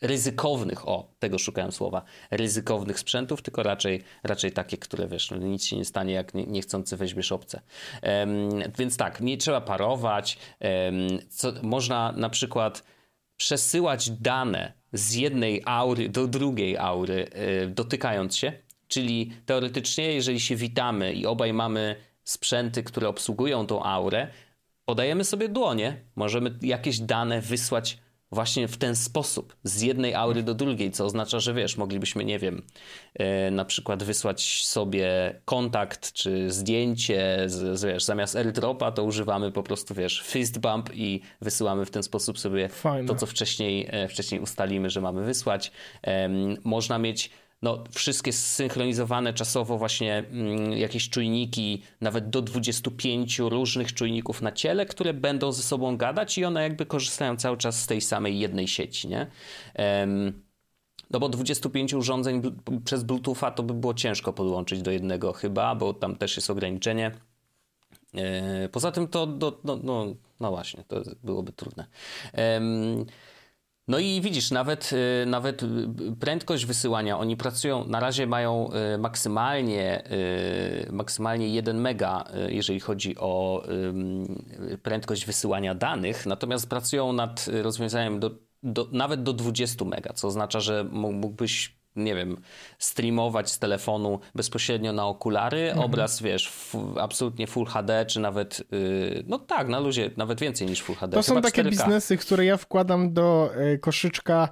B: ryzykownych, o, tego szukałem słowa, ryzykownych sprzętów, tylko raczej, raczej takie, które wiesz, no, nic się nie stanie, jak nie, niechcący weźmiesz obce. Więc tak, nie trzeba parować. Co, można na przykład przesyłać dane z jednej aury do drugiej aury, yy, dotykając się. Czyli teoretycznie, jeżeli się witamy i obaj mamy sprzęty, które obsługują tą aurę, podajemy sobie dłonie, możemy jakieś dane wysłać właśnie w ten sposób, z jednej aury do drugiej, co oznacza, że wiesz, moglibyśmy, nie wiem, e, na przykład wysłać sobie kontakt czy zdjęcie, z, z, wiesz, zamiast airdropa to używamy po prostu, wiesz, fist bump i wysyłamy w ten sposób sobie Fajne. to, co wcześniej, e, wcześniej ustalimy, że mamy wysłać. Można mieć no, wszystkie zsynchronizowane czasowo właśnie mm, jakieś czujniki, nawet do 25 różnych czujników na ciele, które będą ze sobą gadać i one jakby korzystają cały czas z tej samej jednej sieci, nie? No bo 25 urządzeń przez Bluetootha to by było ciężko podłączyć do jednego chyba, bo tam też jest ograniczenie. E, poza tym to, do, no, no, no, właśnie, to byłoby trudne. No i widzisz, nawet, y, nawet y, prędkość wysyłania, oni pracują, na razie mają y, maksymalnie, maksymalnie 1 mega, jeżeli chodzi o prędkość wysyłania danych, natomiast pracują nad rozwiązaniem do, do, nawet do 20 mega, co oznacza, że mógłbyś nie wiem, streamować z telefonu bezpośrednio na okulary, mhm. obraz, wiesz, absolutnie Full HD, czy nawet, yy, no tak, na luzie, nawet więcej niż Full HD.
A: To są takie 4K. biznesy, które ja wkładam do y, koszyczka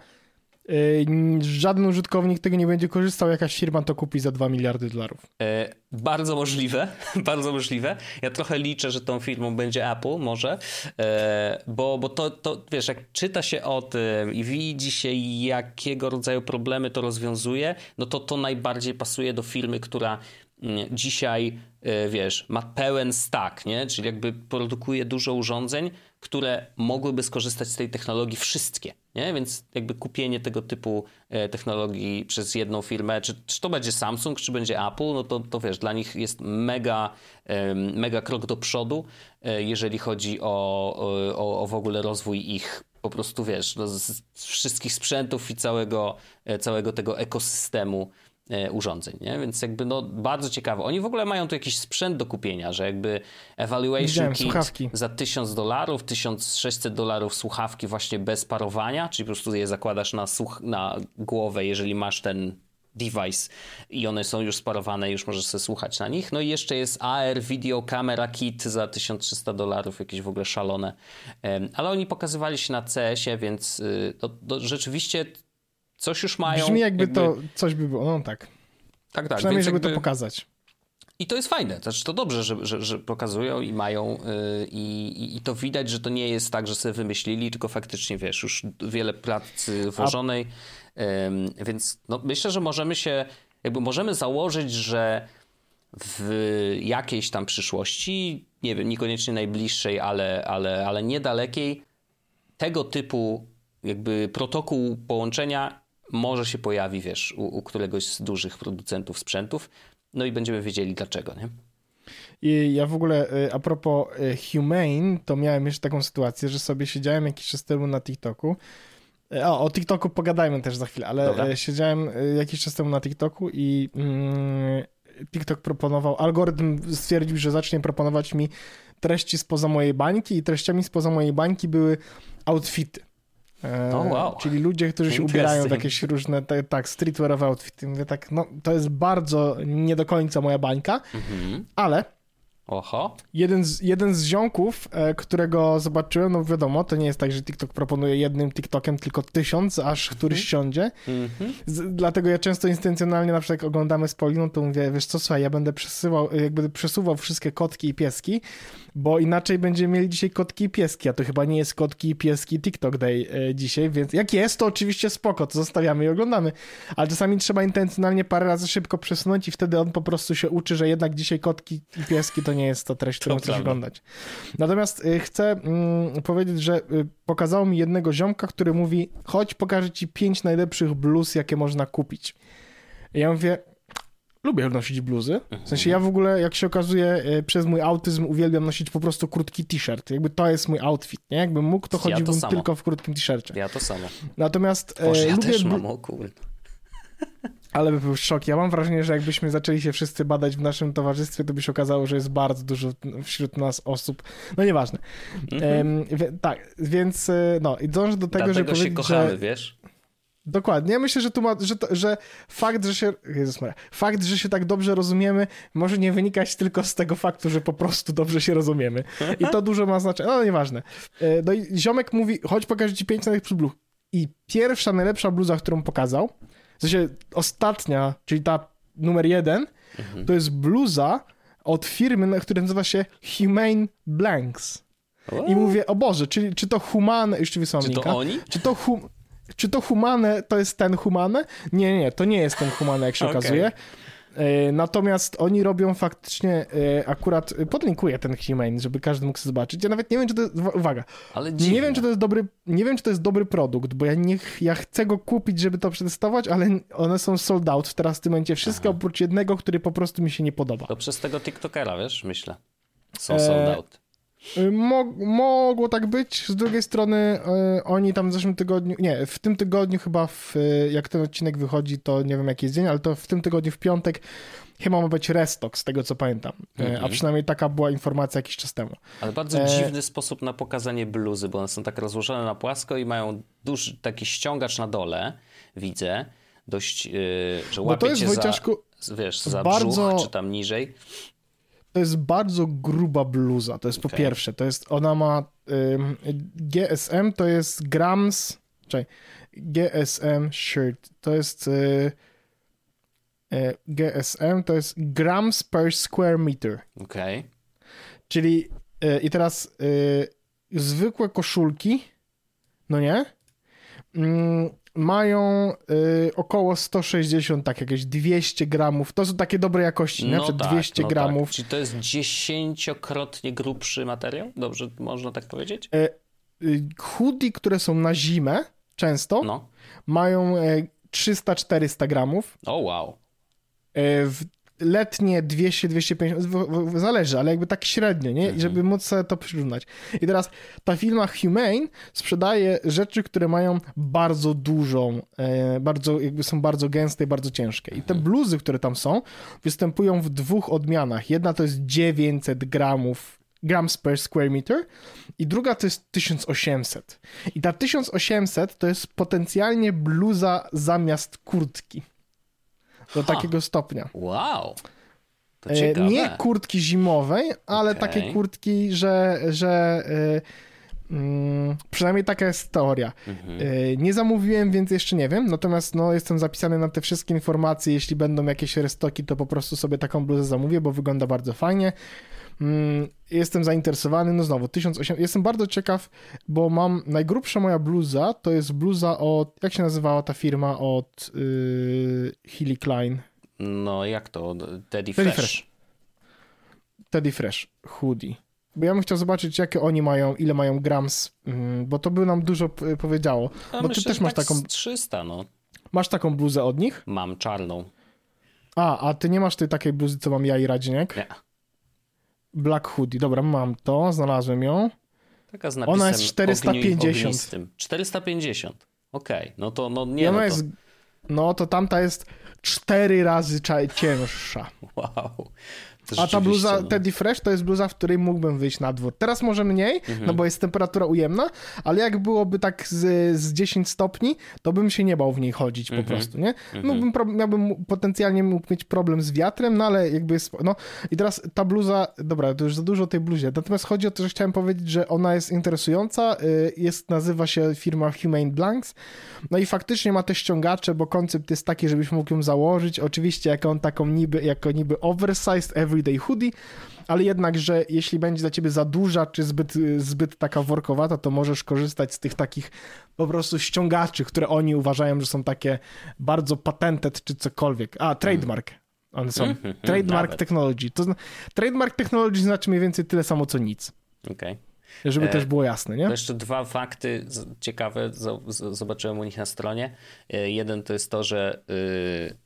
A: żaden użytkownik tego nie będzie korzystał, jakaś firma to kupi za 2 miliardy dolarów. E,
B: bardzo możliwe, bardzo możliwe. Ja trochę liczę, że tą firmą będzie Apple, może, e, bo, bo to, to, wiesz, jak czyta się o tym i widzi się, jakiego rodzaju problemy to rozwiązuje, no to to najbardziej pasuje do firmy, która mm, dzisiaj, e, wiesz, ma pełen stack, nie? Czyli jakby produkuje dużo urządzeń, które mogłyby skorzystać z tej technologii wszystkie. Nie? Więc jakby kupienie tego typu e, technologii przez jedną firmę, czy, czy to będzie Samsung, czy będzie Apple, no to, to wiesz, dla nich jest mega, mega krok do przodu, e, jeżeli chodzi o, o, o w ogóle rozwój ich po prostu, wiesz, no z wszystkich sprzętów i całego, e, całego tego ekosystemu urządzeń, nie? Więc jakby no bardzo ciekawe. Oni w ogóle mają tu jakiś sprzęt do kupienia, że jakby evaluation Widziałem, kit słuchawki. za 1000 dolarów, 1600 dolarów słuchawki właśnie bez parowania, czyli po prostu je zakładasz na, słuch na głowę, jeżeli masz ten device i one są już sparowane, już możesz sobie słuchać na nich. No i jeszcze jest AR Video Camera Kit za 1300 dolarów, jakieś w ogóle szalone. Ale oni pokazywali się na CS-ie, więc y, to, to rzeczywiście Coś już mają.
A: Brzmi jakby, jakby... to coś by było, no tak. Tak, tak. Przynajmniej, żeby jakby... to pokazać.
B: I to jest fajne, znaczy to dobrze, że, że, że pokazują i mają yy, i, i to widać, że to nie jest tak, że sobie wymyślili, tylko faktycznie, wiesz, już wiele pracy włożonej, A... więc no, myślę, że możemy się, jakby możemy założyć, że w jakiejś tam przyszłości, nie wiem, niekoniecznie najbliższej, ale, ale, ale niedalekiej, tego typu jakby protokół połączenia może się pojawi, wiesz, u, u któregoś z dużych producentów sprzętów, no i będziemy wiedzieli dlaczego, nie?
A: I ja w ogóle y, a propos y, Humane, to miałem jeszcze taką sytuację, że sobie siedziałem jakiś czas temu na TikToku. Y, o, o TikToku pogadajmy też za chwilę, ale Dobra. siedziałem jakiś czas temu na TikToku i mm, TikTok proponował, algorytm stwierdził, że zacznie proponować mi treści spoza mojej bańki i treściami spoza mojej bańki były outfity.
B: Oh, wow.
A: Czyli ludzie, którzy się ubierają w jakieś różne, te, tak, streetwearowe outfity. Mówię tak, no to jest bardzo nie do końca moja bańka, mm -hmm. ale
B: Oho.
A: Jeden z, jeden z ziomków, e, którego zobaczyłem, no wiadomo, to nie jest tak, że TikTok proponuje jednym TikTokiem tylko tysiąc, aż któryś mm -hmm. siądzie. -hmm. z, dlatego ja często intencjonalnie na przykład jak oglądamy z Poliną, to mówię, wiesz co, słuchaj, ja będę przesyłał, jakby przesuwał wszystkie kotki i pieski, bo inaczej będziemy mieli dzisiaj kotki i pieski, a to chyba nie jest kotki i pieski TikTok Day e, dzisiaj, więc jak jest, to oczywiście spoko, to zostawiamy i oglądamy, ale czasami trzeba intencjonalnie parę razy szybko przesunąć i wtedy on po prostu się uczy, że jednak dzisiaj kotki i pieski to nie jest to treść, którą chcesz oglądać. Natomiast y, chcę mm, powiedzieć, że y, pokazało mi jednego ziomka, który mówi, chodź pokażę ci pięć najlepszych bluz, jakie można kupić. I ja mówię, lubię nosić bluzy. W sensie ja w ogóle, jak się okazuje, y, przez mój autyzm uwielbiam nosić po prostu krótki t-shirt. Jakby to jest mój outfit, nie? Jakbym mógł, to chodziłbym ja tylko w krótkim t-shircie.
B: Ja to samo.
A: Natomiast
B: Boże, ja lubię... też mam, o kurde.
A: Ale by był szok. Ja mam wrażenie, że jakbyśmy zaczęli się wszyscy badać w naszym towarzystwie, to by się okazało, że jest bardzo dużo wśród nas osób. No nieważne. Mm -hmm. tak, więc e, no i dążę do tego,
B: Dlatego
A: że
B: się kochamy, że... wiesz?
A: Dokładnie. Ja myślę, że, tu ma, że, to, że fakt, że się. Jezus Maria, fakt, że się tak dobrze rozumiemy, może nie wynikać tylko z tego faktu, że po prostu dobrze się rozumiemy. I to dużo ma znaczenie. No nieważne. E, no i ziomek mówi: chodź pokażę ci pięć najlepszych bluz. I pierwsza najlepsza bluza, którą pokazał, w sensie ostatnia, czyli ta numer jeden, mhm. to jest bluza od firmy, która nazywa się Humane Blanks. O. I mówię, o Boże, czyli czy to humane, już ci wysłałem
B: Czy to oni?
A: Czy to, hum, czy to humane to jest ten humane? Nie, nie, to nie jest ten humane, jak się okay. okazuje. E, natomiast oni robią faktycznie, e, akurat podlinkuję ten Humane, żeby każdy mógł zobaczyć. Ja nawet nie wiem, czy to jest, uwaga, nie wiem, czy to jest dobry, nie wiem, czy to jest dobry produkt, bo ja nie, ja chcę go kupić, żeby to przetestować, ale one są sold out teraz w tym momencie wszystkie, Aha. oprócz jednego, który po prostu mi się nie podoba.
B: To przez tego TikTokera, wiesz, myślę. Są sold e, out.
A: Y, mogło tak być. Z drugiej strony y, oni tam w zeszłym tygodniu, nie, w tym tygodniu chyba, w, jak ten odcinek wychodzi, to nie wiem jaki jest dzień, ale to w tym tygodniu w piątek chyba ma być restock, z tego co pamiętam. Mm -hmm. A mhm. przynajmniej taka była informacja jakiś czas temu.
B: Ale bardzo e... dziwny sposób na pokazanie bluzy, bo one są tak rozłożone na płasko i mają duży taki ściągacz na dole, widzę, dość, yy, że łapie to jest, cię Wojciaszku, za, wiesz, za bardzo... brzuch, czy tam niżej
A: to jest bardzo gruba bluza, to jest okay. po pierwsze, to jest, ona ma GSM to jest grams, czekaj, GSM shirt, to jest y, y, GSM to jest grams per square meter.
B: Okej. Okay.
A: Czyli y, i teraz zwykłe koszulki, no nie? Mają y, około 160, tak jakieś 200 gramów. To są takie dobre jakości, no nie? Tak, 200 no gramów. Tak.
B: Czy to jest dziesięciokrotnie grubszy materiał? Dobrze, można tak powiedzieć?
A: E, y, hoodie, które są na zimę, często, no. mają e, 300-400 gramów.
B: O, wow.
A: E, w letnie 200-250, zależy, ale jakby tak średnio, nie? I żeby mhm. móc sobie to przyrównać. I teraz ta firma Humane sprzedaje rzeczy, które mają bardzo dużą, e, bardzo, jakby są bardzo gęste i bardzo ciężkie. I te mhm. bluzy, które tam są, występują w dwóch odmianach. Jedna to jest 900 gramów grams per square meter i druga to jest 1800. I ta 1800 to jest potencjalnie bluza zamiast kurtki. Do ha. takiego stopnia.
B: Wow.
A: E. Nie kurtki zimowej, ale okay. takie kurtki, że, że yy, przynajmniej taka jest teoria. Mhm. Yy, nie zamówiłem, więc jeszcze nie wiem, natomiast no, jestem zapisany na te wszystkie informacje. Jeśli będą jakieś restoki, to po prostu sobie taką bluzę zamówię, bo wygląda bardzo fajnie. Mm, jestem zainteresowany, no znowu, 1800, jestem bardzo ciekaw, bo mam, najgrubsza moja bluza, to jest bluza od, jak się nazywała ta firma od yy, Hilly Klein?
B: No, jak to? Teddy Fresh. Teddy Fresh.
A: Teddy Fresh, hoodie. Bo ja bym chciał zobaczyć, jakie oni mają, ile mają grams, mm, bo to by nam dużo powiedziało.
B: No,
A: bo
B: myślę,
A: ty też masz
B: tak
A: taką...
B: 300, no.
A: Masz taką bluzę od nich?
B: Mam czarną.
A: A, a ty nie masz tej takiej bluzy, co mam ja i Radzinek?
B: Nie.
A: Black Hoodie, dobra, mam to, znalazłem ją.
B: Taka z napisem Ona jest 450. 450, okej, okay. no to no nie, no, to...
A: Jest, no to tamta jest cztery razy cięższa.
B: Wow,
A: A ta bluza no. Teddy Fresh to jest bluza, w której mógłbym wyjść na dwór. Teraz może mniej, mhm. no bo jest temperatura ujemna, ale jak byłoby tak z, z 10 stopni, to bym się nie bał w niej chodzić mhm. po prostu, nie? Mhm. Mógłbym, miałbym potencjalnie mógł mieć problem z wiatrem, no ale jakby jest, no i teraz ta bluza, dobra, to już za dużo o tej bluzie, natomiast chodzi o to, że chciałem powiedzieć, że ona jest interesująca, y, jest, nazywa się firma Humane Blanks, no i faktycznie ma te ściągacze, bo koncept jest taki, żebyś mógł ją założyć, oczywiście jako on taką niby, jako niby oversized everyday hoodie, ale jednak, że jeśli będzie dla ciebie za duża, czy zbyt, zbyt taka workowata, to możesz korzystać z tych takich po prostu ściągaczy, które oni uważają, że są takie bardzo patented, czy cokolwiek. A, trademark. One są. Mm -hmm, trademark nawet. technology. To, trademark technology znaczy mniej więcej tyle samo, co nic.
B: Okej. Okay.
A: Żeby e, też było jasne, nie?
B: To jeszcze dwa fakty ciekawe zobaczyłem u nich na stronie. E, jeden to jest to, że y,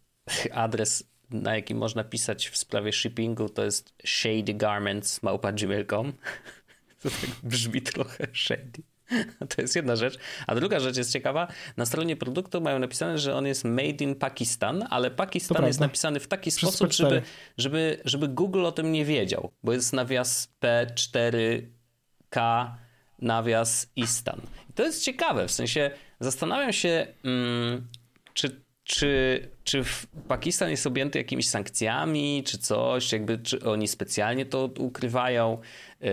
B: adres na jakim można pisać w sprawie shippingu, to jest shadygarments.gmail.com. To tak brzmi trochę shady. To jest jedna rzecz. A druga rzecz jest ciekawa. Na stronie produktu mają napisane, że on jest made in Pakistan, ale Pakistan jest napisany w taki Przez sposób, żeby, żeby, żeby Google o tym nie wiedział, bo jest nawias P4K nawias Istan. I to jest ciekawe, w sensie zastanawiam się, mm, czy czy, czy Pakistan jest objęty jakimiś sankcjami, czy coś, jakby, czy oni specjalnie to ukrywają, yy,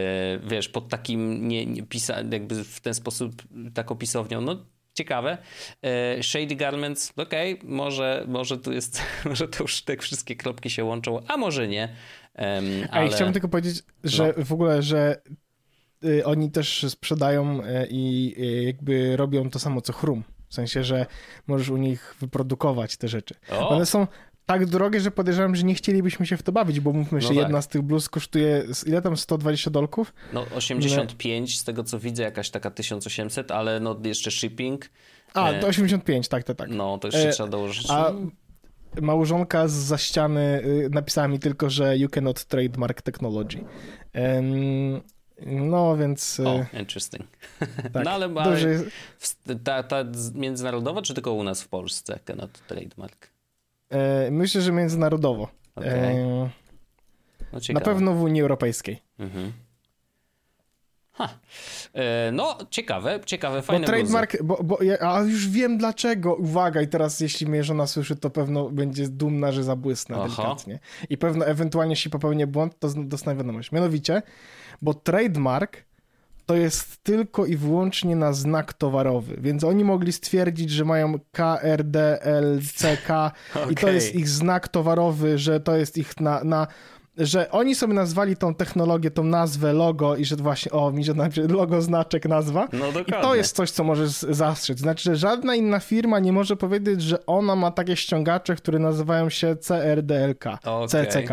B: wiesz, pod takim, nie, nie pisa, jakby w ten sposób taką pisownią, no ciekawe. Yy, Shady Garments, okej, okay, może, może tu jest, może to już te wszystkie kropki się łączą, a może nie. Um,
A: ale... chciałbym tylko powiedzieć, że no. w ogóle, że y, oni też sprzedają y, i y, jakby robią to samo co Chrum. W sensie, że możesz u nich wyprodukować te rzeczy. O. One są tak drogie, że podejrzewam, że nie chcielibyśmy się w to bawić, bo mówmy się, no tak. jedna z tych bluz kosztuje, ile tam, 120 dolków?
B: No 85, z tego co widzę, jakaś taka 1800, ale no jeszcze shipping.
A: A, to 85, tak, tak, tak.
B: No, to jeszcze e, trzeba dołożyć.
A: A małżonka z za ściany y, napisała mi tylko, że you cannot trademark technology. No, więc...
B: O, e, interesting. Tak, no, ale, ale jest... ta, ta międzynarodowa, czy tylko u nas w Polsce Cannot Trademark?
A: E, myślę, że międzynarodowo. Okay. E, no, na pewno w Unii Europejskiej. Mhm.
B: Ha. E, no, ciekawe, ciekawe, fajne
A: Bo trademark, bo, bo ja, a już wiem dlaczego. Uwaga, i teraz jeśli mnie żona słyszy, to pewno będzie dumna, że zabłysnę Aha. delikatnie. I pewno ewentualnie, jeśli popełnię błąd, to dostanę wiadomość. Mianowicie, bo trademark to jest tylko i wyłącznie na znak towarowy, więc oni mogli stwierdzić, że mają KRDLCK okay. i to jest ich znak towarowy, że to jest ich na, na że oni sobie nazwali tą technologię, tą nazwę, logo i że właśnie, o, mi że logo, znaczek, nazwa. No dokładnie. I to jest coś, co możesz zastrzec. Znaczy, że żadna inna firma nie może powiedzieć, że ona ma takie ściągacze, które nazywają się CRDLK, okay. CCK.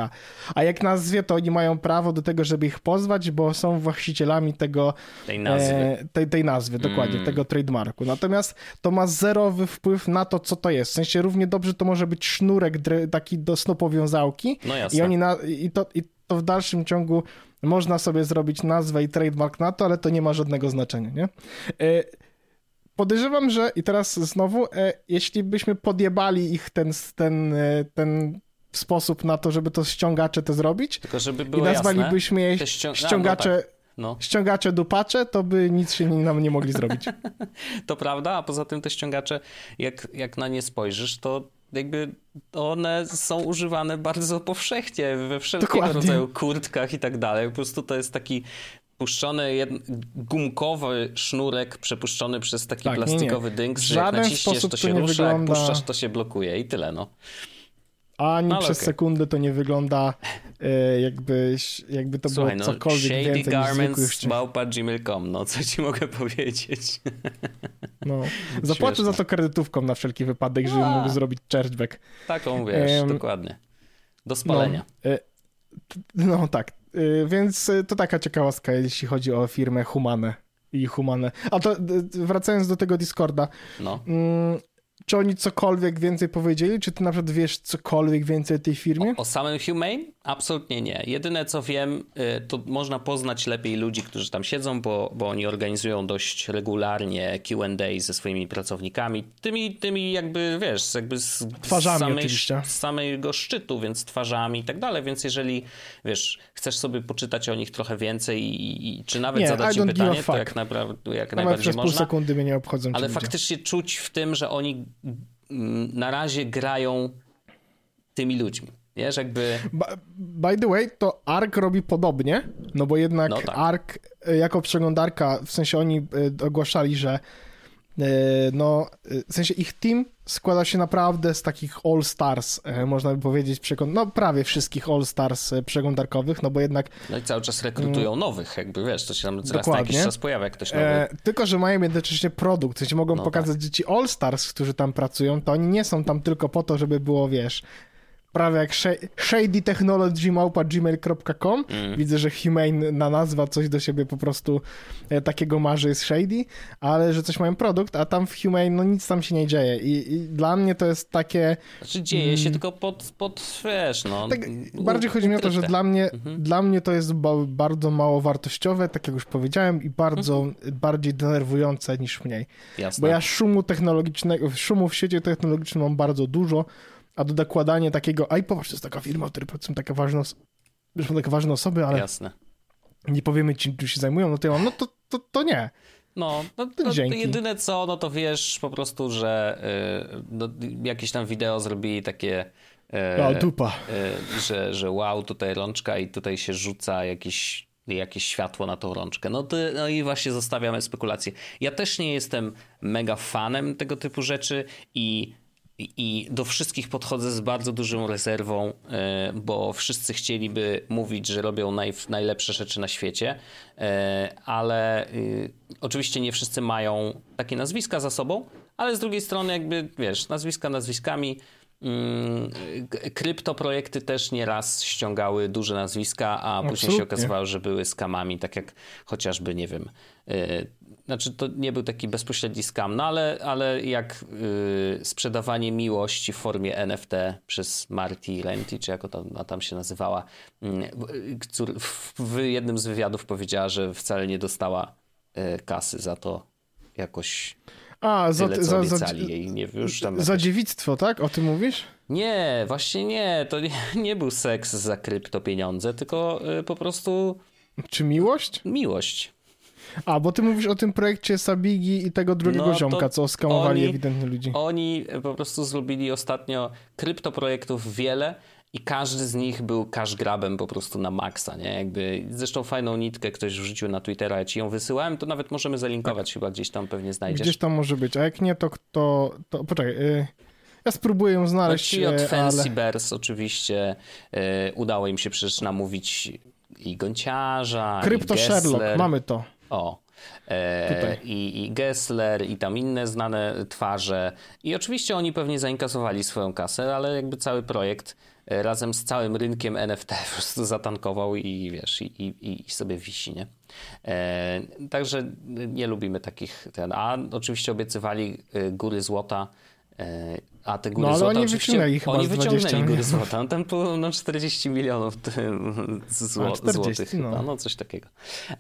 A: A jak nazwie, to oni mają prawo do tego, żeby ich pozwać, bo są właścicielami tego...
B: Tej nazwy. E,
A: tej, tej nazwy, dokładnie, mm. tego trademarku. Natomiast to ma zerowy wpływ na to, co to jest. W sensie równie dobrze to może być sznurek taki do snopowiązałki. No jasne. I oni na, i to, i to w dalszym ciągu można sobie zrobić nazwę i trademark na to, ale to nie ma żadnego znaczenia, nie? E, podejrzewam, że i teraz znowu, e, jeśli byśmy podjebali ich ten, ten, e, ten sposób na to, żeby to ściągacze to zrobić
B: Tylko żeby było
A: i nazwalibyśmy je ścią... ściągacze... No, no tak. No. Ściągacze dupacze, to by nic się nam nie mogli zrobić.
B: to prawda, a poza tym te ściągacze, jak, jak na nie spojrzysz, to jakby one są używane bardzo powszechnie we wszelkiego Dokładnie. rodzaju kurtkach i tak dalej. Po prostu to jest taki puszczony jed... gumkowy sznurek przepuszczony przez taki tak, plastikowy nie, nie. dynk, że jak naciśniesz to się to rusza, wygląda... jak puszczasz to się blokuje i tyle no.
A: Ani no, przez okay. sekundę to nie wygląda e, jakby, jakby to Słuchaj, było no, cokolwiek no, więcej
B: niż gmail.com, no co ci mogę powiedzieć?
A: No, zapłacę za to kredytówką na wszelki wypadek, żebym mógł zrobić chargeback.
B: Taką, wiesz, dokładnie. Do spalenia.
A: No, e, no tak, e, więc to taka ciekawostka, jeśli chodzi o firmę Humane i Humane. A to wracając do tego Discorda. No. Mm, czy oni cokolwiek więcej powiedzieli? Czy ty na przykład wiesz cokolwiek więcej o tej firmie?
B: O, o samym Humane? Absolutnie nie. Jedyne co wiem, y, to można poznać lepiej ludzi, którzy tam siedzą, bo, bo oni organizują dość regularnie QA ze swoimi pracownikami. Tymi, tymi jakby wiesz, jakby z,
A: twarzami
B: samej,
A: oczywiście.
B: z samego szczytu, więc twarzami i tak dalej. Więc jeżeli wiesz, chcesz sobie poczytać o nich trochę więcej i, i czy nawet nie, zadać im pytanie, to jak, naprawdę, jak najbardziej przez można.
A: pół sekundy mnie nie obchodzą.
B: Ale faktycznie ludzie. czuć w tym, że oni mm, na razie grają tymi ludźmi. Wiesz, jakby...
A: By the way, to ARK robi podobnie, no bo jednak no tak. ARK e, jako przeglądarka, w sensie oni e, ogłaszali, że e, no, w sensie ich team składa się naprawdę z takich all-stars, można by powiedzieć, no prawie wszystkich all-stars przeglądarkowych, no bo jednak...
B: No i cały czas rekrutują mm, nowych, jakby wiesz, to się tam raz na jakiś czas pojawia ktoś nowy. E,
A: tylko, że mają jednocześnie produkt, w sensie mogą no pokazać, tak. że ci all-stars, którzy tam pracują, to oni nie są tam tylko po to, żeby było, wiesz, prawie jak shadytechnology.gmail.com. Mm. Widzę, że Humane na nazwa coś do siebie po prostu e, takiego marzy jest shady, ale że coś mają produkt, a tam w Humane no nic tam się nie dzieje i, i dla mnie to jest takie...
B: Znaczy dzieje się mm, tylko pod, pod wiesz, no... Tak,
A: bardziej chodzi mi o to, że dla mnie, mhm. dla mnie to jest ba bardzo mało wartościowe, tak jak już powiedziałem i bardzo mhm. bardziej denerwujące niż mniej. Jasne. Bo ja szumu technologicznego, szumu w sieci technologicznym mam bardzo dużo, a do dokładania takiego, aj popatrz, to jest taka firma, która są takie ważne, są takie ważne osoby, ale
B: Jasne.
A: nie powiemy ci, czym się zajmują, no to ja mam, no to, to, to nie.
B: No, no to, to jedyne co, no to wiesz po prostu, że yy, no, jakieś tam wideo zrobili takie
A: yy, o, dupa.
B: Yy, że, że wow, tutaj rączka i tutaj się rzuca jakiś jakieś światło na tą rączkę. No, to, no i właśnie zostawiamy spekulacje. Ja też nie jestem mega fanem tego typu rzeczy i i do wszystkich podchodzę z bardzo dużą rezerwą, e, bo wszyscy chcieliby mówić, że robią naj, najlepsze rzeczy na świecie, e, ale y, oczywiście nie wszyscy mają takie nazwiska za sobą, ale z drugiej strony jakby, wiesz, nazwiska nazwiskami, mm, kryptoprojekty też nieraz ściągały duże nazwiska, a Absolutnie. później się okazywało, że były skamami, tak jak chociażby, nie wiem, e, znaczy to nie był taki bezpośredni scam, no ale, ale jak yy, sprzedawanie miłości w formie NFT przez Marty Renty, czy jak ona tam się nazywała, yy, który w jednym z wywiadów powiedziała, że wcale nie dostała yy, kasy za to jakoś a, za, tyle, za, za, jej. Nie, już tam
A: za jakoś... dziewictwo, tak? O tym mówisz?
B: Nie, właśnie nie. To nie, nie był seks za krypto pieniądze, tylko y, po prostu...
A: Czy miłość?
B: Miłość.
A: A, bo ty mówisz o tym projekcie Sabigi i tego drugiego no, ziomka, co skamowali ewidentnie ludzi.
B: Oni po prostu zrobili ostatnio kryptoprojektów wiele i każdy z nich był cash grabem po prostu na maksa, nie? Jakby, zresztą fajną nitkę ktoś wrzucił na Twittera, ja ci ją wysyłałem, to nawet możemy zalinkować, tak. chyba gdzieś tam pewnie znajdziesz.
A: Gdzieś tam może być, a jak nie, to kto... To, poczekaj, yy... Ja spróbuję ją znaleźć.
B: Ci od y, Fancy ale... Bears oczywiście yy, udało im się przecież namówić i Gonciarza,
A: Krypto
B: i
A: Sherlock, mamy to.
B: O. E, i, I Gessler, i tam inne znane twarze. I oczywiście oni pewnie zainkasowali swoją kasę, ale jakby cały projekt e, razem z całym rynkiem NFT po prostu zatankował i wiesz, i, i, i sobie wisi, nie? E, także nie lubimy takich. Ten, a oczywiście obiecywali e, góry złota a te góry no, złota
A: oni wyciągnęli chyba
B: Oni wyciągnęli góry złota. No, tam było no, 40 milionów zło, 40, złotych no. chyba, no coś takiego.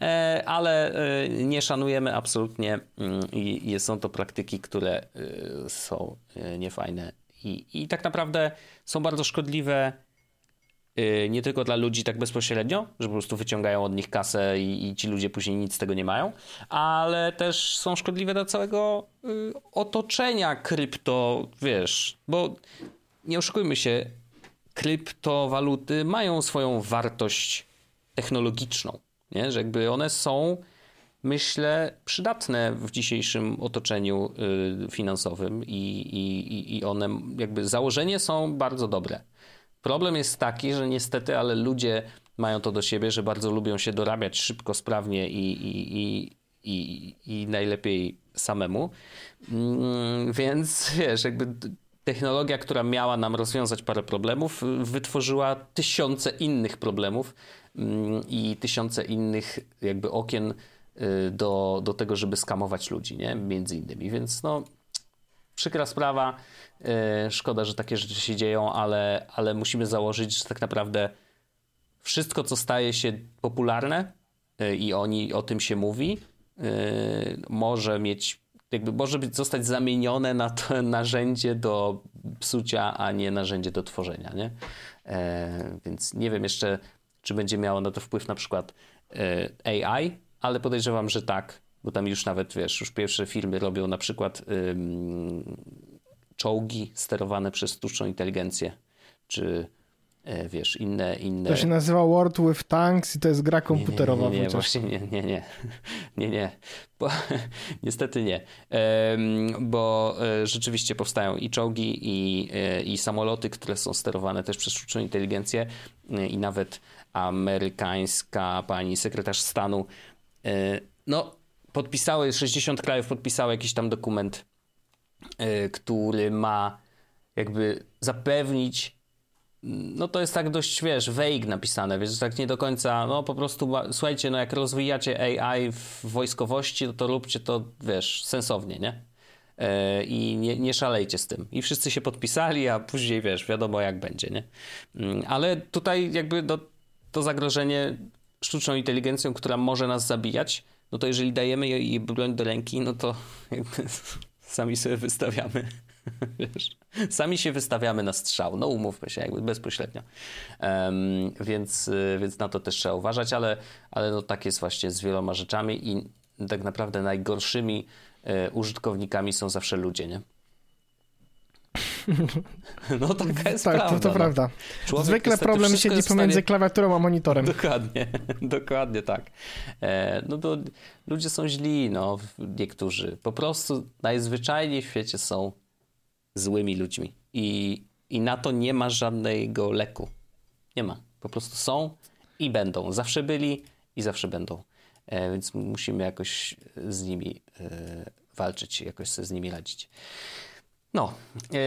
B: E, ale e, nie szanujemy absolutnie mm, i są to praktyki, które są niefajne i, i tak naprawdę są bardzo szkodliwe nie tylko dla ludzi tak bezpośrednio, że po prostu wyciągają od nich kasę i, i, ci ludzie później nic z tego nie mają, ale też są szkodliwe dla całego y, otoczenia krypto, wiesz, bo nie oszukujmy się, kryptowaluty mają swoją wartość technologiczną, nie? że jakby one są myślę, przydatne w dzisiejszym otoczeniu y, finansowym i, i, i one jakby założenie są bardzo dobre. Problem jest taki, że niestety, ale ludzie mają to do siebie, że bardzo lubią się dorabiać szybko, sprawnie i, i, i, i, i najlepiej samemu. Mm, więc wiesz, jakby technologia, która miała nam rozwiązać parę problemów, wytworzyła tysiące innych problemów mm, i tysiące innych jakby okien y, do, do tego, żeby skamować ludzi, nie? Między innymi. Więc no, przykra sprawa. E, szkoda, że takie rzeczy się dzieją, ale, ale musimy założyć, że tak naprawdę wszystko, co staje się popularne y, i oni o tym się mówi, y, może mieć, jakby może być, zostać zamienione na to narzędzie do psucia, a nie narzędzie do tworzenia, nie? E, więc nie wiem jeszcze, czy będzie miało na to wpływ na przykład e, AI, ale podejrzewam, że tak, bo tam już nawet, wiesz, już pierwsze firmy robią na przykład czołgi sterowane przez sztuczną inteligencję, czy e, wiesz, inne, inne...
A: To się nazywa World with Tanks i to jest gra komputerowa.
B: Nie, nie, nie, nie właśnie nie, nie, nie, nie, nie, bo, niestety nie, bo e, rzeczywiście powstają i czołgi, i, e, i samoloty, które są sterowane też przez sztuczną inteligencję. I nawet amerykańska pani sekretarz stanu, no, podpisały, 60 krajów podpisało jakiś tam dokument Y, który ma jakby zapewnić no to jest tak dość, wiesz, vague napisane, wiesz, tak nie do końca, no po prostu, słuchajcie, no jak rozwijacie AI w wojskowości, no to róbcie to, wiesz, sensownie, nie? E, I nie, nie szalejcie z tym. I wszyscy się podpisali, a później, wiesz, wiadomo jak będzie, nie? Mm, ale tutaj jakby do, to zagrożenie sztuczną inteligencją, która może nas zabijać, no to jeżeli dajemy jej broń do ręki, no to sami sobie wystawiamy. Wiesz, sami się wystawiamy na strzał. No umówmy się, jakby bezpośrednio. Um, więc, y, więc na to też trzeba uważać, ale, ale no tak jest właśnie z wieloma rzeczami i tak naprawdę najgorszymi y, użytkownikami są zawsze ludzie, nie? No taka jest
A: tak,
B: prawda.
A: To, to
B: no.
A: prawda. Człowiek Zwykle problem siedzi pomiędzy stanie... klawiaturą a monitorem.
B: Dokładnie, dokładnie tak. E, no to ludzie są źli, no, niektórzy. Po prostu najzwyczajniej w świecie są złymi ludźmi. I, I na to nie ma żadnego leku. Nie ma. Po prostu są i będą. Zawsze byli i zawsze będą. E, więc musimy jakoś z nimi e, walczyć, jakoś sobie z nimi radzić. No, yy,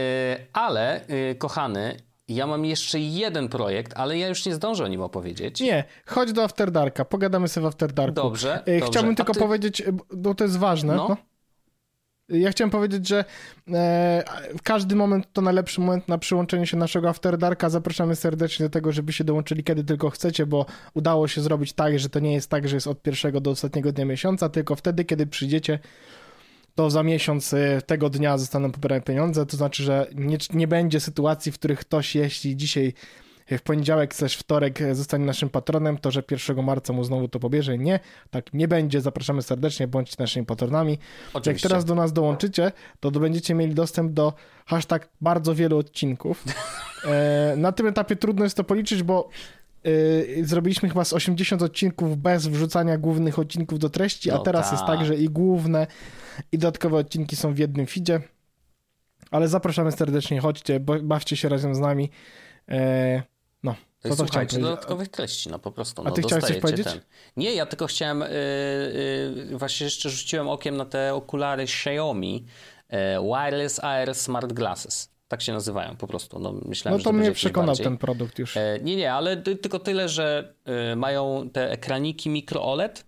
B: ale yy, kochany, ja mam jeszcze jeden projekt, ale ja już nie zdążę o nim opowiedzieć.
A: Nie, chodź do After Darka, pogadamy sobie w After Darku.
B: Dobrze,
A: yy,
B: dobrze.
A: Chciałbym tylko ty... powiedzieć, bo to jest ważne. No. no. Ja chciałem powiedzieć, że e, każdy moment to najlepszy moment na przyłączenie się naszego After Darka. Zapraszamy serdecznie do tego, żeby się dołączyli kiedy tylko chcecie, bo udało się zrobić tak, że to nie jest tak, że jest od pierwszego do ostatniego dnia miesiąca, tylko wtedy, kiedy przyjdziecie to za miesiąc y, tego dnia zostaną pobierane pieniądze, to znaczy, że nie, nie będzie sytuacji, w których ktoś, jeśli dzisiaj w poniedziałek slash wtorek zostanie naszym patronem, to że 1 marca mu znowu to pobierze. Nie, tak nie będzie. Zapraszamy serdecznie, bądźcie naszymi patronami. Oczywiście. Jak teraz do nas dołączycie, to będziecie mieli dostęp do hashtag bardzo wielu odcinków. E, na tym etapie trudno jest to policzyć, bo Yy, zrobiliśmy chyba z 80 odcinków bez wrzucania głównych odcinków do treści, no a teraz ta. jest tak, że i główne, i dodatkowe odcinki są w jednym feedzie. Ale zapraszamy serdecznie, chodźcie, bawcie się razem z nami. Yy, no.
B: To jest, słuchajcie, dodatkowych treści, no po prostu. No,
A: A ty chciałeś coś powiedzieć? Ten.
B: Nie, ja tylko chciałem, yy, yy, właśnie jeszcze rzuciłem okiem na te okulary Xiaomi yy, Wireless AR Smart Glasses. Tak się nazywają po prostu. No, myślałem,
A: no to mnie przekonał ten produkt już.
B: E, nie, nie, ale tylko tyle, że e, mają te ekraniki mikro OLED,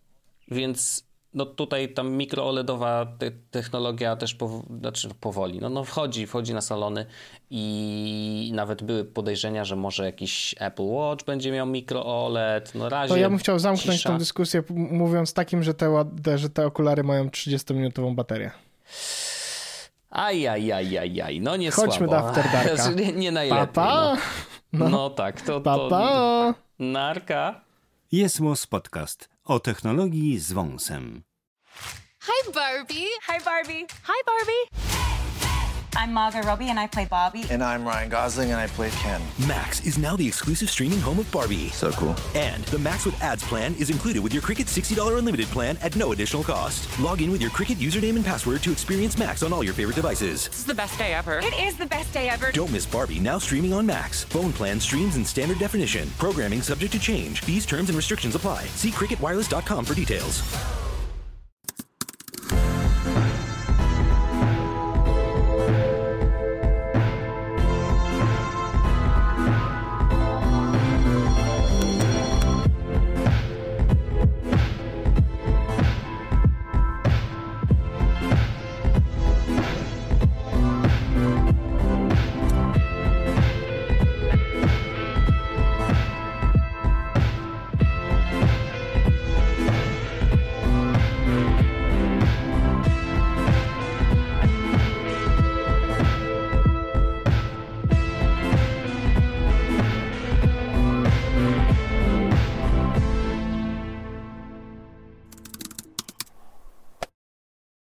B: więc no tutaj tam mikro OLEDowa te technologia też pow znaczy powoli, no, no wchodzi, wchodzi na salony i nawet były podejrzenia, że może jakiś Apple Watch będzie miał mikro OLED, no razie
A: To ja bym chciał zamknąć tę dyskusję mówiąc takim, że te, że te okulary mają 30-minutową baterię.
B: Ajajajajaj, no nie
A: Chodźmy
B: słabo.
A: do After
B: Nie, nie najlepiej. Papa? No. No. no tak, to,
A: to, to
B: narka.
C: Jest Podcast o technologii z wąsem.
D: Hi Barbie. Hi Barbie. Hi Barbie. I'm Margot Robbie and I play Barbie.
E: And I'm Ryan Gosling and I play Ken.
F: Max is now the exclusive streaming home of Barbie.
E: So cool.
F: And the Max with ads plan is included with your Cricket $60 unlimited plan at no additional cost. Log in with your Cricket username and password to experience Max on all your favorite devices.
D: This is the best day ever. It is the best day ever.
F: Don't miss Barbie now streaming on Max. Phone plan streams in standard definition. Programming subject to change. Fees, terms, and restrictions apply. See cricketwireless.com for details.